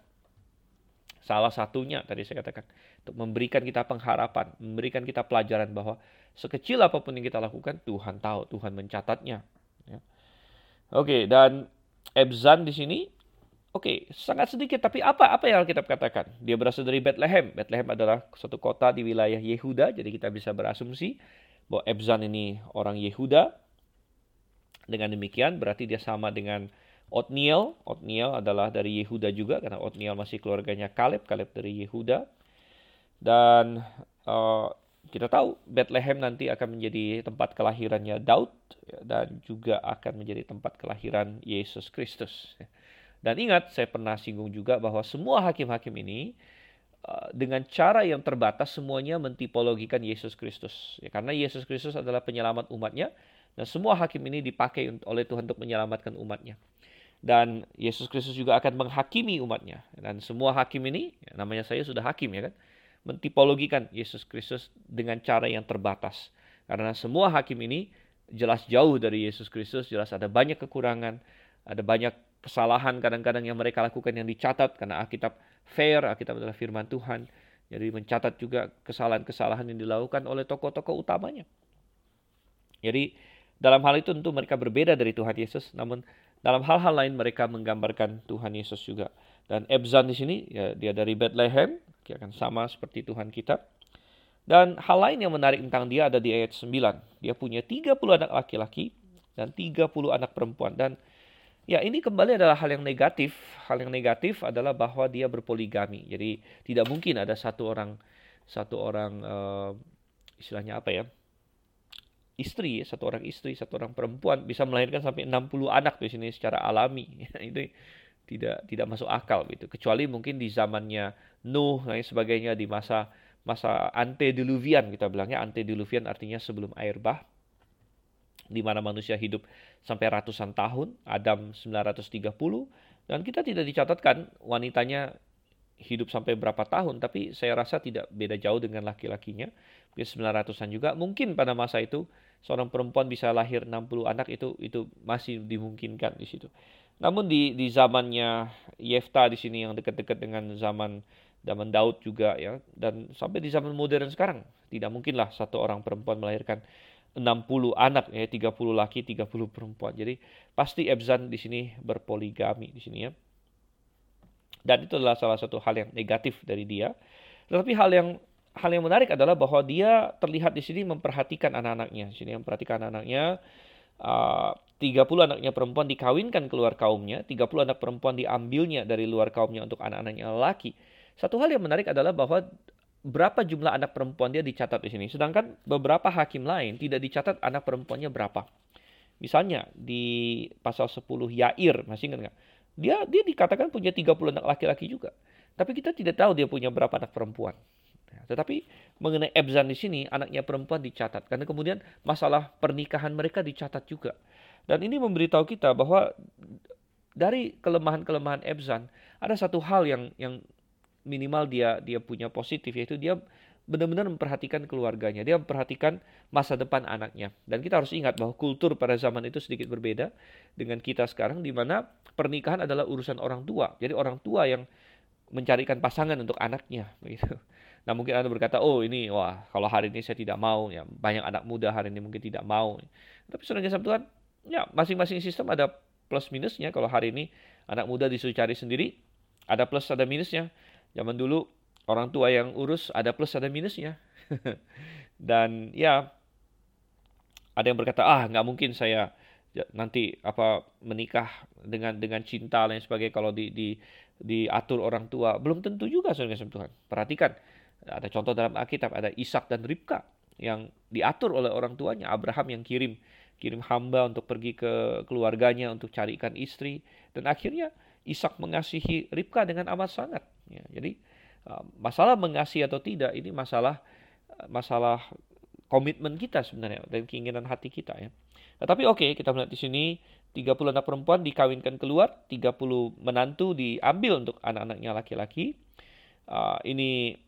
Salah satunya tadi saya katakan untuk memberikan kita pengharapan, memberikan kita pelajaran bahwa sekecil apa pun yang kita lakukan Tuhan tahu, Tuhan mencatatnya. Ya. Oke, dan Ebzan di sini Oke, sangat sedikit. Tapi apa apa yang Alkitab katakan? Dia berasal dari Bethlehem. Bethlehem adalah suatu kota di wilayah Yehuda. Jadi kita bisa berasumsi bahwa Ebzan ini orang Yehuda. Dengan demikian berarti dia sama dengan Otniel. Otniel adalah dari Yehuda juga karena Otniel masih keluarganya Kaleb. Kaleb dari Yehuda. Dan uh, kita tahu Bethlehem nanti akan menjadi tempat kelahirannya Daud dan juga akan menjadi tempat kelahiran Yesus Kristus. Dan ingat, saya pernah singgung juga bahwa semua hakim-hakim ini uh, dengan cara yang terbatas semuanya mentipologikan Yesus Kristus. Ya, karena Yesus Kristus adalah penyelamat umatnya dan semua hakim ini dipakai oleh Tuhan untuk menyelamatkan umatnya. Dan Yesus Kristus juga akan menghakimi umatnya. Dan semua hakim ini, ya, namanya saya sudah hakim ya kan, mentipologikan Yesus Kristus dengan cara yang terbatas. Karena semua hakim ini jelas jauh dari Yesus Kristus, jelas ada banyak kekurangan, ada banyak kesalahan kadang-kadang yang mereka lakukan yang dicatat karena Alkitab fair, Alkitab adalah firman Tuhan. Jadi mencatat juga kesalahan-kesalahan yang dilakukan oleh tokoh-tokoh utamanya. Jadi dalam hal itu tentu mereka berbeda dari Tuhan Yesus, namun dalam hal-hal lain mereka menggambarkan Tuhan Yesus juga. Dan Ebzan di sini ya dia dari Bethlehem, dia akan sama seperti Tuhan kita. Dan hal lain yang menarik tentang dia ada di ayat 9. Dia punya 30 anak laki-laki dan 30 anak perempuan dan Ya, ini kembali adalah hal yang negatif. Hal yang negatif adalah bahwa dia berpoligami. Jadi tidak mungkin ada satu orang satu orang uh, istilahnya apa ya? istri, satu orang istri, satu orang perempuan bisa melahirkan sampai 60 anak di sini secara alami. itu tidak tidak masuk akal gitu. Kecuali mungkin di zamannya Nuh dan sebagainya di masa masa antediluvian kita bilangnya antediluvian artinya sebelum air bah di mana manusia hidup sampai ratusan tahun, Adam 930, dan kita tidak dicatatkan wanitanya hidup sampai berapa tahun, tapi saya rasa tidak beda jauh dengan laki-lakinya, mungkin 900-an juga. Mungkin pada masa itu seorang perempuan bisa lahir 60 anak itu itu masih dimungkinkan di situ. Namun di di zamannya Yefta di sini yang dekat-dekat dengan zaman zaman Daud juga ya dan sampai di zaman modern sekarang tidak mungkinlah satu orang perempuan melahirkan 60 anak ya, 30 laki, 30 perempuan. Jadi pasti Ebzan di sini berpoligami di sini ya. Dan itu adalah salah satu hal yang negatif dari dia. Tetapi hal yang hal yang menarik adalah bahwa dia terlihat di sini memperhatikan anak-anaknya. Di sini memperhatikan anak-anaknya uh, 30 anaknya perempuan dikawinkan keluar kaumnya, 30 anak perempuan diambilnya dari luar kaumnya untuk anak-anaknya laki. Satu hal yang menarik adalah bahwa berapa jumlah anak perempuan dia dicatat di sini. Sedangkan beberapa hakim lain tidak dicatat anak perempuannya berapa. Misalnya di pasal 10 Yair, masih ingat nggak? Dia dia dikatakan punya 30 anak laki-laki juga. Tapi kita tidak tahu dia punya berapa anak perempuan. Tetapi mengenai Ebzan di sini, anaknya perempuan dicatat. Karena kemudian masalah pernikahan mereka dicatat juga. Dan ini memberitahu kita bahwa dari kelemahan-kelemahan Ebzan, ada satu hal yang yang minimal dia dia punya positif yaitu dia benar-benar memperhatikan keluarganya, dia memperhatikan masa depan anaknya. Dan kita harus ingat bahwa kultur pada zaman itu sedikit berbeda dengan kita sekarang di mana pernikahan adalah urusan orang tua. Jadi orang tua yang mencarikan pasangan untuk anaknya begitu. Nah, mungkin Anda berkata, "Oh, ini wah, kalau hari ini saya tidak mau." Ya, banyak anak muda hari ini mungkin tidak mau. Tapi saudara kasih Tuhan, ya masing-masing sistem ada plus minusnya. Kalau hari ini anak muda disuruh cari sendiri, ada plus ada minusnya. Zaman dulu orang tua yang urus ada plus ada minusnya. Dan ya ada yang berkata ah nggak mungkin saya nanti apa menikah dengan dengan cinta lain sebagai kalau di, di diatur orang tua belum tentu juga saudara Tuhan. Perhatikan ada contoh dalam Alkitab ada Ishak dan Ribka yang diatur oleh orang tuanya Abraham yang kirim kirim hamba untuk pergi ke keluarganya untuk carikan istri dan akhirnya Ishak mengasihi Ribka dengan amat sangat Ya, jadi uh, masalah mengasihi atau tidak ini masalah uh, masalah komitmen kita sebenarnya dan keinginan hati kita ya. Nah, tapi oke okay, kita melihat di sini 30 anak perempuan dikawinkan keluar, 30 menantu diambil untuk anak-anaknya laki-laki. Uh, ini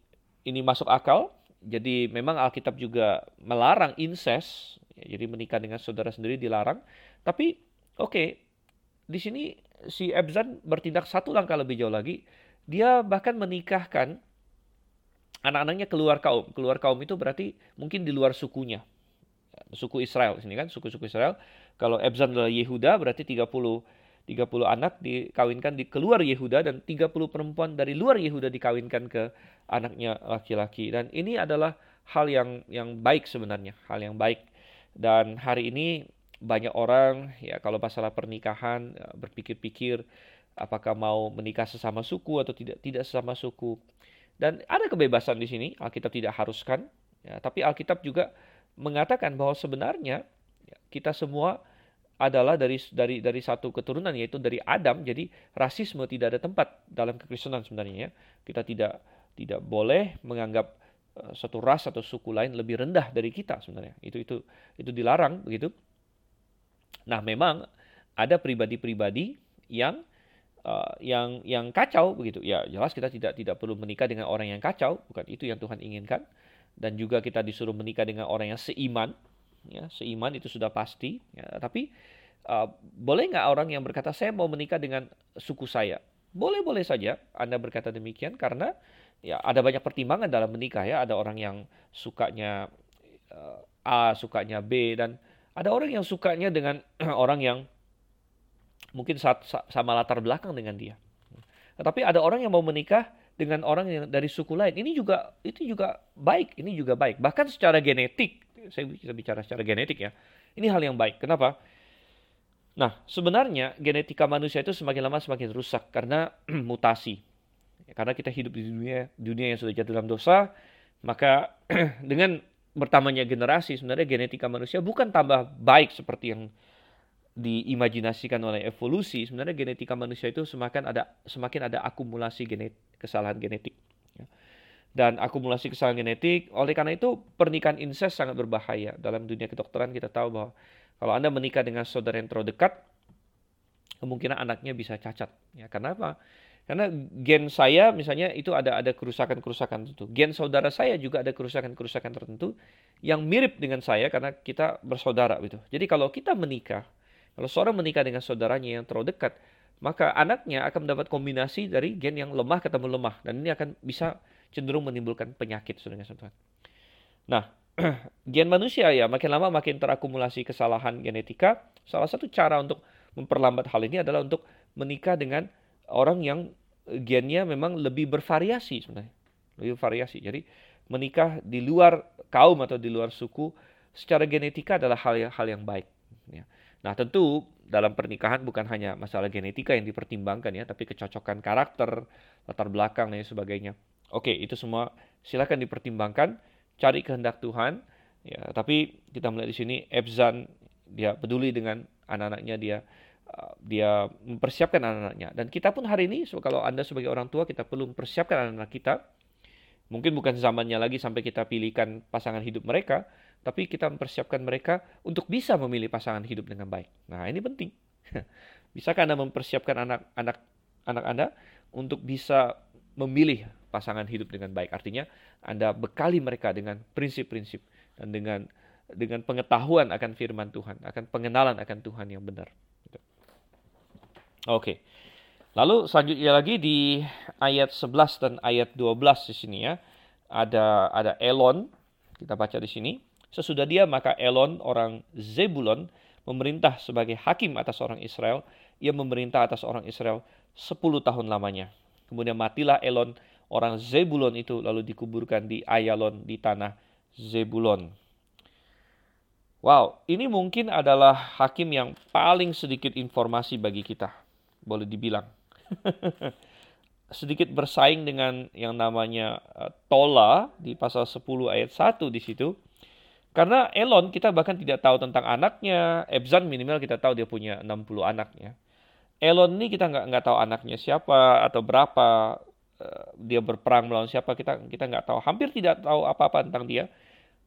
ini masuk akal. Jadi memang Alkitab juga melarang incest, ya, jadi menikah dengan saudara sendiri dilarang. Tapi oke, okay, di sini si Ebzan bertindak satu langkah lebih jauh lagi dia bahkan menikahkan anak-anaknya keluar kaum. Keluar kaum itu berarti mungkin di luar sukunya. Suku Israel sini kan, suku-suku Israel. Kalau Ebzan adalah Yehuda berarti 30 30 anak dikawinkan di keluar Yehuda dan 30 perempuan dari luar Yehuda dikawinkan ke anaknya laki-laki. Dan ini adalah hal yang yang baik sebenarnya, hal yang baik. Dan hari ini banyak orang ya kalau masalah pernikahan ya, berpikir-pikir apakah mau menikah sesama suku atau tidak tidak sesama suku. Dan ada kebebasan di sini, Alkitab tidak haruskan, ya, tapi Alkitab juga mengatakan bahwa sebenarnya ya, kita semua adalah dari dari dari satu keturunan yaitu dari Adam. Jadi rasisme tidak ada tempat dalam kekristenan sebenarnya ya. Kita tidak tidak boleh menganggap uh, satu ras atau suku lain lebih rendah dari kita sebenarnya. Itu itu itu dilarang begitu. Nah, memang ada pribadi-pribadi yang uh, yang yang kacau begitu. Ya, jelas kita tidak tidak perlu menikah dengan orang yang kacau, bukan itu yang Tuhan inginkan. Dan juga kita disuruh menikah dengan orang yang seiman, ya seiman itu sudah pasti ya, tapi uh, boleh nggak orang yang berkata saya mau menikah dengan suku saya boleh boleh saja anda berkata demikian karena ya ada banyak pertimbangan dalam menikah ya ada orang yang sukanya uh, A sukanya B dan ada orang yang sukanya dengan orang yang mungkin saat, sama latar belakang dengan dia tetapi ada orang yang mau menikah dengan orang yang dari suku lain ini juga itu juga baik ini juga baik bahkan secara genetik saya bisa bicara secara genetik ya. Ini hal yang baik. Kenapa? Nah, sebenarnya genetika manusia itu semakin lama semakin rusak karena mutasi. Karena kita hidup di dunia dunia yang sudah jatuh dalam dosa, maka dengan bertambahnya generasi sebenarnya genetika manusia bukan tambah baik seperti yang diimajinasikan oleh evolusi. Sebenarnya genetika manusia itu semakin ada semakin ada akumulasi genet, kesalahan genetik dan akumulasi kesalahan genetik. Oleh karena itu, pernikahan incest sangat berbahaya. Dalam dunia kedokteran kita tahu bahwa kalau Anda menikah dengan saudara yang terlalu dekat, kemungkinan anaknya bisa cacat. Ya, karena? Karena gen saya misalnya itu ada ada kerusakan-kerusakan tertentu. Gen saudara saya juga ada kerusakan-kerusakan tertentu yang mirip dengan saya karena kita bersaudara gitu. Jadi kalau kita menikah, kalau seorang menikah dengan saudaranya yang terlalu dekat, maka anaknya akan mendapat kombinasi dari gen yang lemah ketemu lemah dan ini akan bisa cenderung menimbulkan penyakit saudara Tuhan. Nah, gen manusia ya makin lama makin terakumulasi kesalahan genetika. Salah satu cara untuk memperlambat hal ini adalah untuk menikah dengan orang yang gennya memang lebih bervariasi sebenarnya. Lebih bervariasi. Jadi menikah di luar kaum atau di luar suku secara genetika adalah hal yang hal yang baik. Ya. Nah tentu dalam pernikahan bukan hanya masalah genetika yang dipertimbangkan ya, tapi kecocokan karakter, latar belakang dan sebagainya. Oke, itu semua silakan dipertimbangkan, cari kehendak Tuhan. Ya, tapi kita melihat di sini Ebzan dia peduli dengan anak-anaknya dia uh, dia mempersiapkan anak-anaknya dan kita pun hari ini kalau anda sebagai orang tua kita perlu mempersiapkan anak-anak kita mungkin bukan zamannya lagi sampai kita pilihkan pasangan hidup mereka tapi kita mempersiapkan mereka untuk bisa memilih pasangan hidup dengan baik nah ini penting bisakah anda mempersiapkan anak-anak anak anda untuk bisa memilih pasangan hidup dengan baik. Artinya Anda bekali mereka dengan prinsip-prinsip dan dengan dengan pengetahuan akan firman Tuhan, akan pengenalan akan Tuhan yang benar. Gitu. Oke. Lalu selanjutnya lagi di ayat 11 dan ayat 12 di sini ya. Ada ada Elon, kita baca di sini. Sesudah dia maka Elon orang Zebulon memerintah sebagai hakim atas orang Israel. Ia memerintah atas orang Israel 10 tahun lamanya. Kemudian matilah Elon orang Zebulon itu lalu dikuburkan di Ayalon di tanah Zebulon. Wow, ini mungkin adalah hakim yang paling sedikit informasi bagi kita, boleh dibilang. sedikit bersaing dengan yang namanya uh, Tola di pasal 10 ayat 1 di situ. Karena Elon kita bahkan tidak tahu tentang anaknya, Ebzan minimal kita tahu dia punya 60 anaknya. Elon ini kita nggak nggak tahu anaknya siapa atau berapa uh, dia berperang melawan siapa kita kita nggak tahu. Hampir tidak tahu apa-apa tentang dia.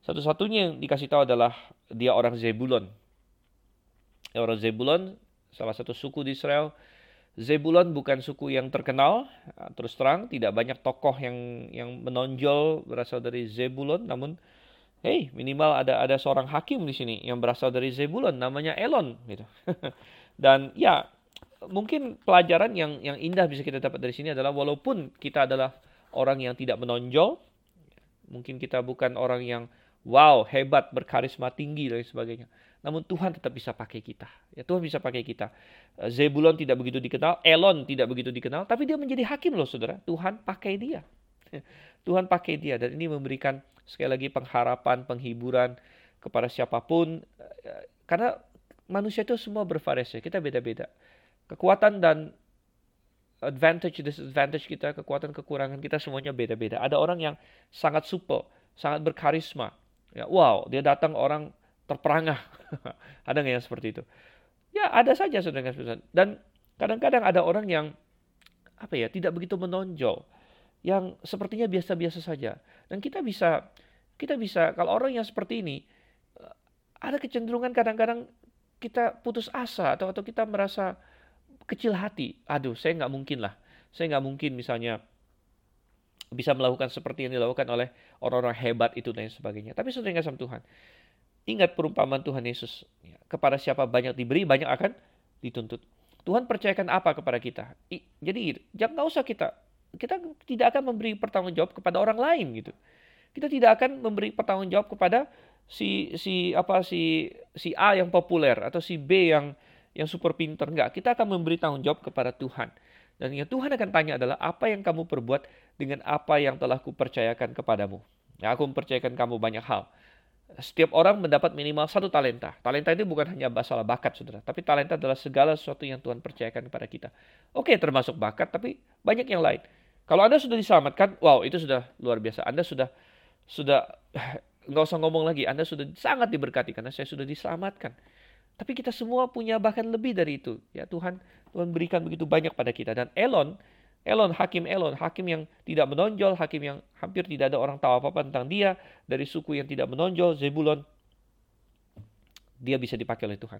Satu-satunya yang dikasih tahu adalah dia orang Zebulon. Orang Zebulon salah satu suku di Israel. Zebulon bukan suku yang terkenal eh, terus terang tidak banyak tokoh yang yang menonjol berasal dari Zebulon namun hey minimal ada ada seorang hakim di sini yang berasal dari Zebulon namanya Elon gitu dan ya mungkin pelajaran yang yang indah bisa kita dapat dari sini adalah walaupun kita adalah orang yang tidak menonjol, mungkin kita bukan orang yang wow, hebat, berkarisma tinggi dan sebagainya. namun Tuhan tetap bisa pakai kita. Ya Tuhan bisa pakai kita. Eh, Zebulon tidak begitu dikenal, Elon tidak begitu dikenal, tapi dia menjadi hakim loh saudara. Tuhan pakai dia. Tuhan pakai dia dan ini memberikan sekali lagi pengharapan, penghiburan kepada siapa pun. Eh, karena manusia itu semua bervariasi, kita beda-beda. Kekuatan dan advantage, disadvantage kita, kekuatan, kekurangan kita semuanya beda-beda. Ada orang yang sangat supel, sangat berkarisma. Ya, wow, dia datang orang terperangah. ada nggak yang seperti itu? Ya ada saja Dan kadang-kadang ada orang yang apa ya tidak begitu menonjol, yang sepertinya biasa-biasa saja. Dan kita bisa kita bisa kalau orang yang seperti ini ada kecenderungan kadang-kadang kita putus asa atau atau kita merasa kecil hati. Aduh, saya nggak mungkin lah. Saya nggak mungkin misalnya bisa melakukan seperti yang dilakukan oleh orang-orang hebat itu dan sebagainya. Tapi saudara yang Tuhan, Ingat perumpamaan Tuhan Yesus. Ya, kepada siapa banyak diberi, banyak akan dituntut. Tuhan percayakan apa kepada kita? jadi jangan usah kita kita tidak akan memberi pertanggungjawab kepada orang lain gitu. Kita tidak akan memberi pertanggungjawab kepada si si apa si si A yang populer atau si B yang yang super pinter enggak. Kita akan memberi tanggung jawab kepada Tuhan. Dan yang Tuhan akan tanya adalah apa yang kamu perbuat dengan apa yang telah kupercayakan kepadamu. Ya, aku mempercayakan kamu banyak hal setiap orang mendapat minimal satu talenta. Talenta itu bukan hanya masalah bakat, saudara. Tapi talenta adalah segala sesuatu yang Tuhan percayakan kepada kita. Oke, termasuk bakat, tapi banyak yang lain. Kalau Anda sudah diselamatkan, wow, itu sudah luar biasa. Anda sudah, sudah, nggak usah ngomong lagi. Anda sudah sangat diberkati karena saya sudah diselamatkan. Tapi kita semua punya bahkan lebih dari itu. Ya Tuhan, Tuhan berikan begitu banyak pada kita. Dan Elon, Elon, hakim Elon, hakim yang tidak menonjol, hakim yang hampir tidak ada orang tahu apa-apa tentang dia, dari suku yang tidak menonjol, Zebulon, dia bisa dipakai oleh Tuhan.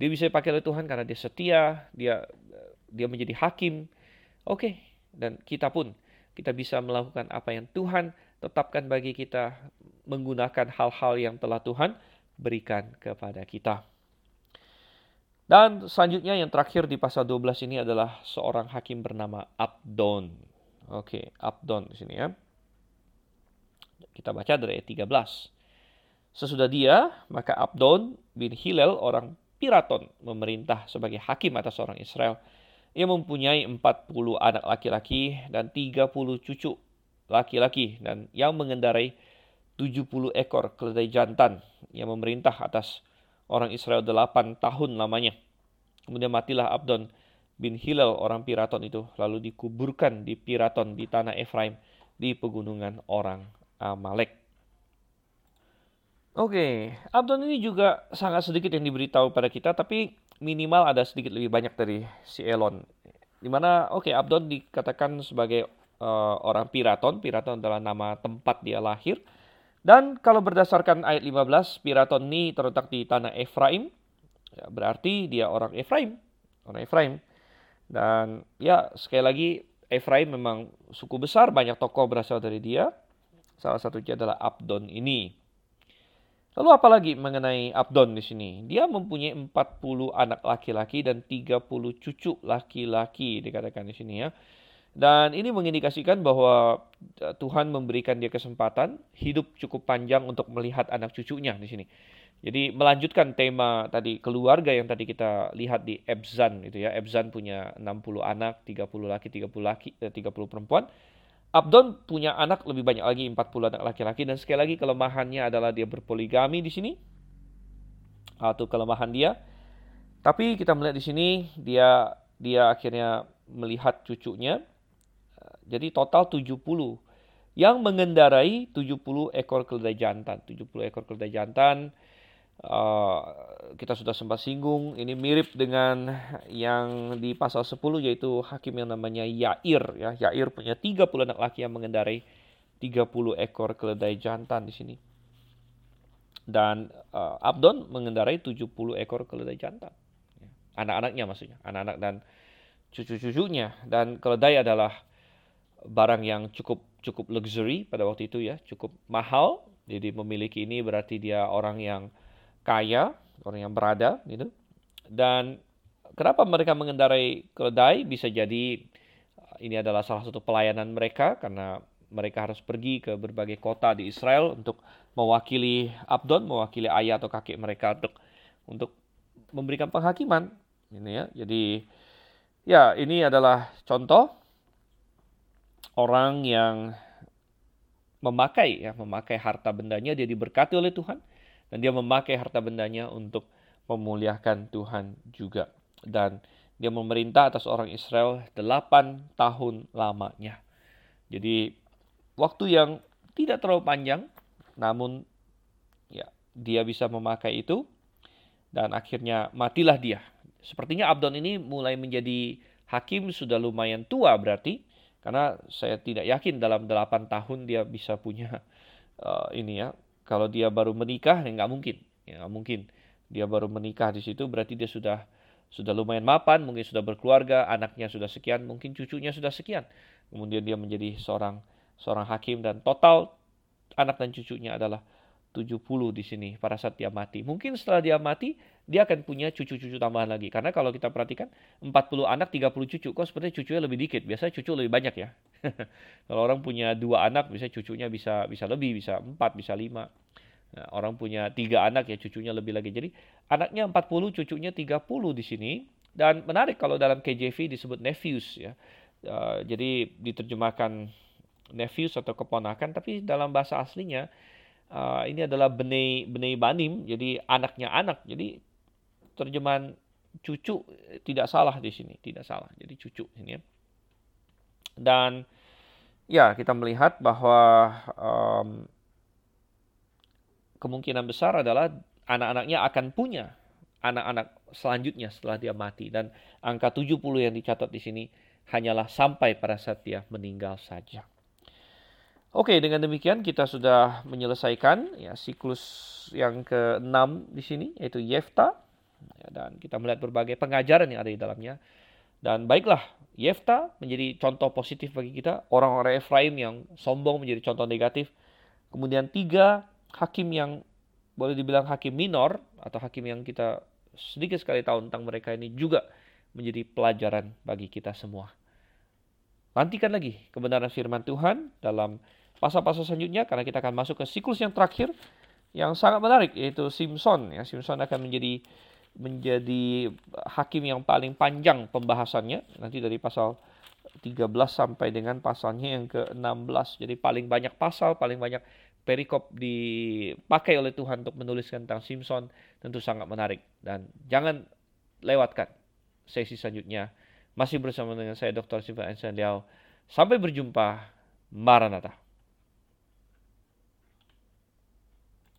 Dia bisa dipakai oleh Tuhan karena dia setia, dia dia menjadi hakim. Oke, okay. Dan kita pun kita bisa melakukan apa yang Tuhan tetapkan bagi kita menggunakan hal-hal yang telah Tuhan berikan kepada kita. Dan selanjutnya yang terakhir di pasal 12 ini adalah seorang hakim bernama Abdon. Oke, Abdon di sini ya. Kita baca dari ayat 13. Sesudah dia, maka Abdon bin Hilal orang Piraton memerintah sebagai hakim atas orang Israel. Ia mempunyai 40 anak laki-laki dan 30 cucu laki-laki dan yang mengendarai 70 ekor keledai jantan yang memerintah atas orang Israel delapan tahun lamanya. Kemudian matilah Abdon bin Hilal orang Piraton itu lalu dikuburkan di Piraton di tanah Efraim di pegunungan orang Amalek. Oke, Abdon ini juga sangat sedikit yang diberitahu pada kita, tapi minimal ada sedikit lebih banyak dari si Elon. Di mana, oke, okay, Abdon dikatakan sebagai uh, orang Piraton. Piraton adalah nama tempat dia lahir. Dan kalau berdasarkan ayat 15, Piraton ini terletak di tanah Efraim. Ya, berarti dia orang Efraim. Orang Efraim. Dan ya sekali lagi Efraim memang suku besar, banyak tokoh berasal dari dia. Salah satunya adalah Abdon ini. Lalu apalagi mengenai Abdon di sini? Dia mempunyai 40 anak laki-laki dan 30 cucu laki-laki dikatakan di sini ya. Dan ini mengindikasikan bahwa e, Tuhan memberikan dia kesempatan hidup cukup panjang untuk melihat anak cucunya di sini. Jadi melanjutkan tema tadi keluarga yang tadi kita lihat di Ebzan itu ya. Ebzan punya 60 anak, 30 laki, 30 laki, eh, 30 perempuan. Abdon punya anak lebih banyak lagi 40 anak laki-laki dan sekali lagi kelemahannya adalah dia berpoligami di sini. Atau kelemahan dia. Tapi kita melihat di sini dia dia akhirnya melihat cucunya jadi total 70 yang mengendarai 70 ekor keledai jantan. 70 ekor keledai jantan uh, kita sudah sempat singgung ini mirip dengan yang di pasal 10 yaitu hakim yang namanya Yair ya. Yair punya 30 anak laki yang mengendarai 30 ekor keledai jantan di sini. Dan uh, Abdon mengendarai 70 ekor keledai jantan. Anak-anaknya maksudnya, anak-anak dan cucu-cucunya dan keledai adalah barang yang cukup cukup luxury pada waktu itu ya, cukup mahal. Jadi memiliki ini berarti dia orang yang kaya, orang yang berada gitu. Dan kenapa mereka mengendarai keledai bisa jadi uh, ini adalah salah satu pelayanan mereka karena mereka harus pergi ke berbagai kota di Israel untuk mewakili Abdon, mewakili ayah atau kakek mereka untuk untuk memberikan penghakiman. Ini ya. Jadi ya ini adalah contoh orang yang memakai ya memakai harta bendanya dia diberkati oleh Tuhan dan dia memakai harta bendanya untuk memuliakan Tuhan juga dan dia memerintah atas orang Israel delapan tahun lamanya. Jadi waktu yang tidak terlalu panjang namun ya dia bisa memakai itu dan akhirnya matilah dia. Sepertinya Abdon ini mulai menjadi hakim sudah lumayan tua berarti karena saya tidak yakin dalam 8 tahun dia bisa punya uh, ini ya. Kalau dia baru menikah ya nggak mungkin, ya nggak mungkin. Dia baru menikah di situ berarti dia sudah sudah lumayan mapan, mungkin sudah berkeluarga, anaknya sudah sekian, mungkin cucunya sudah sekian. Kemudian dia menjadi seorang seorang hakim dan total anak dan cucunya adalah 70 di sini pada saat dia mati. Mungkin setelah dia mati, dia akan punya cucu-cucu tambahan lagi. Karena kalau kita perhatikan, 40 anak, 30 cucu. Kok sepertinya cucunya lebih dikit? Biasanya cucu lebih banyak ya. kalau orang punya dua anak, biasanya cucunya bisa bisa lebih, bisa 4, bisa 5. Nah, orang punya tiga anak ya cucunya lebih lagi. Jadi anaknya 40, cucunya 30 di sini. Dan menarik kalau dalam KJV disebut nephews ya. Uh, jadi diterjemahkan nephews atau keponakan, tapi dalam bahasa aslinya uh, ini adalah benei benei banim, jadi anaknya anak. Jadi terjemahan cucu tidak salah di sini, tidak salah. Jadi cucu ini ya. Dan ya kita melihat bahwa um, kemungkinan besar adalah anak-anaknya akan punya anak-anak selanjutnya setelah dia mati dan angka 70 yang dicatat di sini hanyalah sampai pada saat dia meninggal saja. Oke, dengan demikian kita sudah menyelesaikan ya siklus yang ke-6 di sini yaitu Yefta ya, dan kita melihat berbagai pengajaran yang ada di dalamnya. Dan baiklah, Yefta menjadi contoh positif bagi kita, orang-orang Efraim yang sombong menjadi contoh negatif. Kemudian tiga hakim yang boleh dibilang hakim minor atau hakim yang kita sedikit sekali tahu tentang mereka ini juga menjadi pelajaran bagi kita semua. Nantikan lagi kebenaran firman Tuhan dalam pasal-pasal selanjutnya karena kita akan masuk ke siklus yang terakhir yang sangat menarik yaitu Simpson. Ya Simpson akan menjadi menjadi hakim yang paling panjang pembahasannya nanti dari pasal 13 sampai dengan pasalnya yang ke-16 jadi paling banyak pasal paling banyak perikop dipakai oleh Tuhan untuk menuliskan tentang Simpson tentu sangat menarik. Dan jangan lewatkan sesi selanjutnya. Masih bersama dengan saya Dr. Simpson Ensandiao sampai berjumpa Maranatha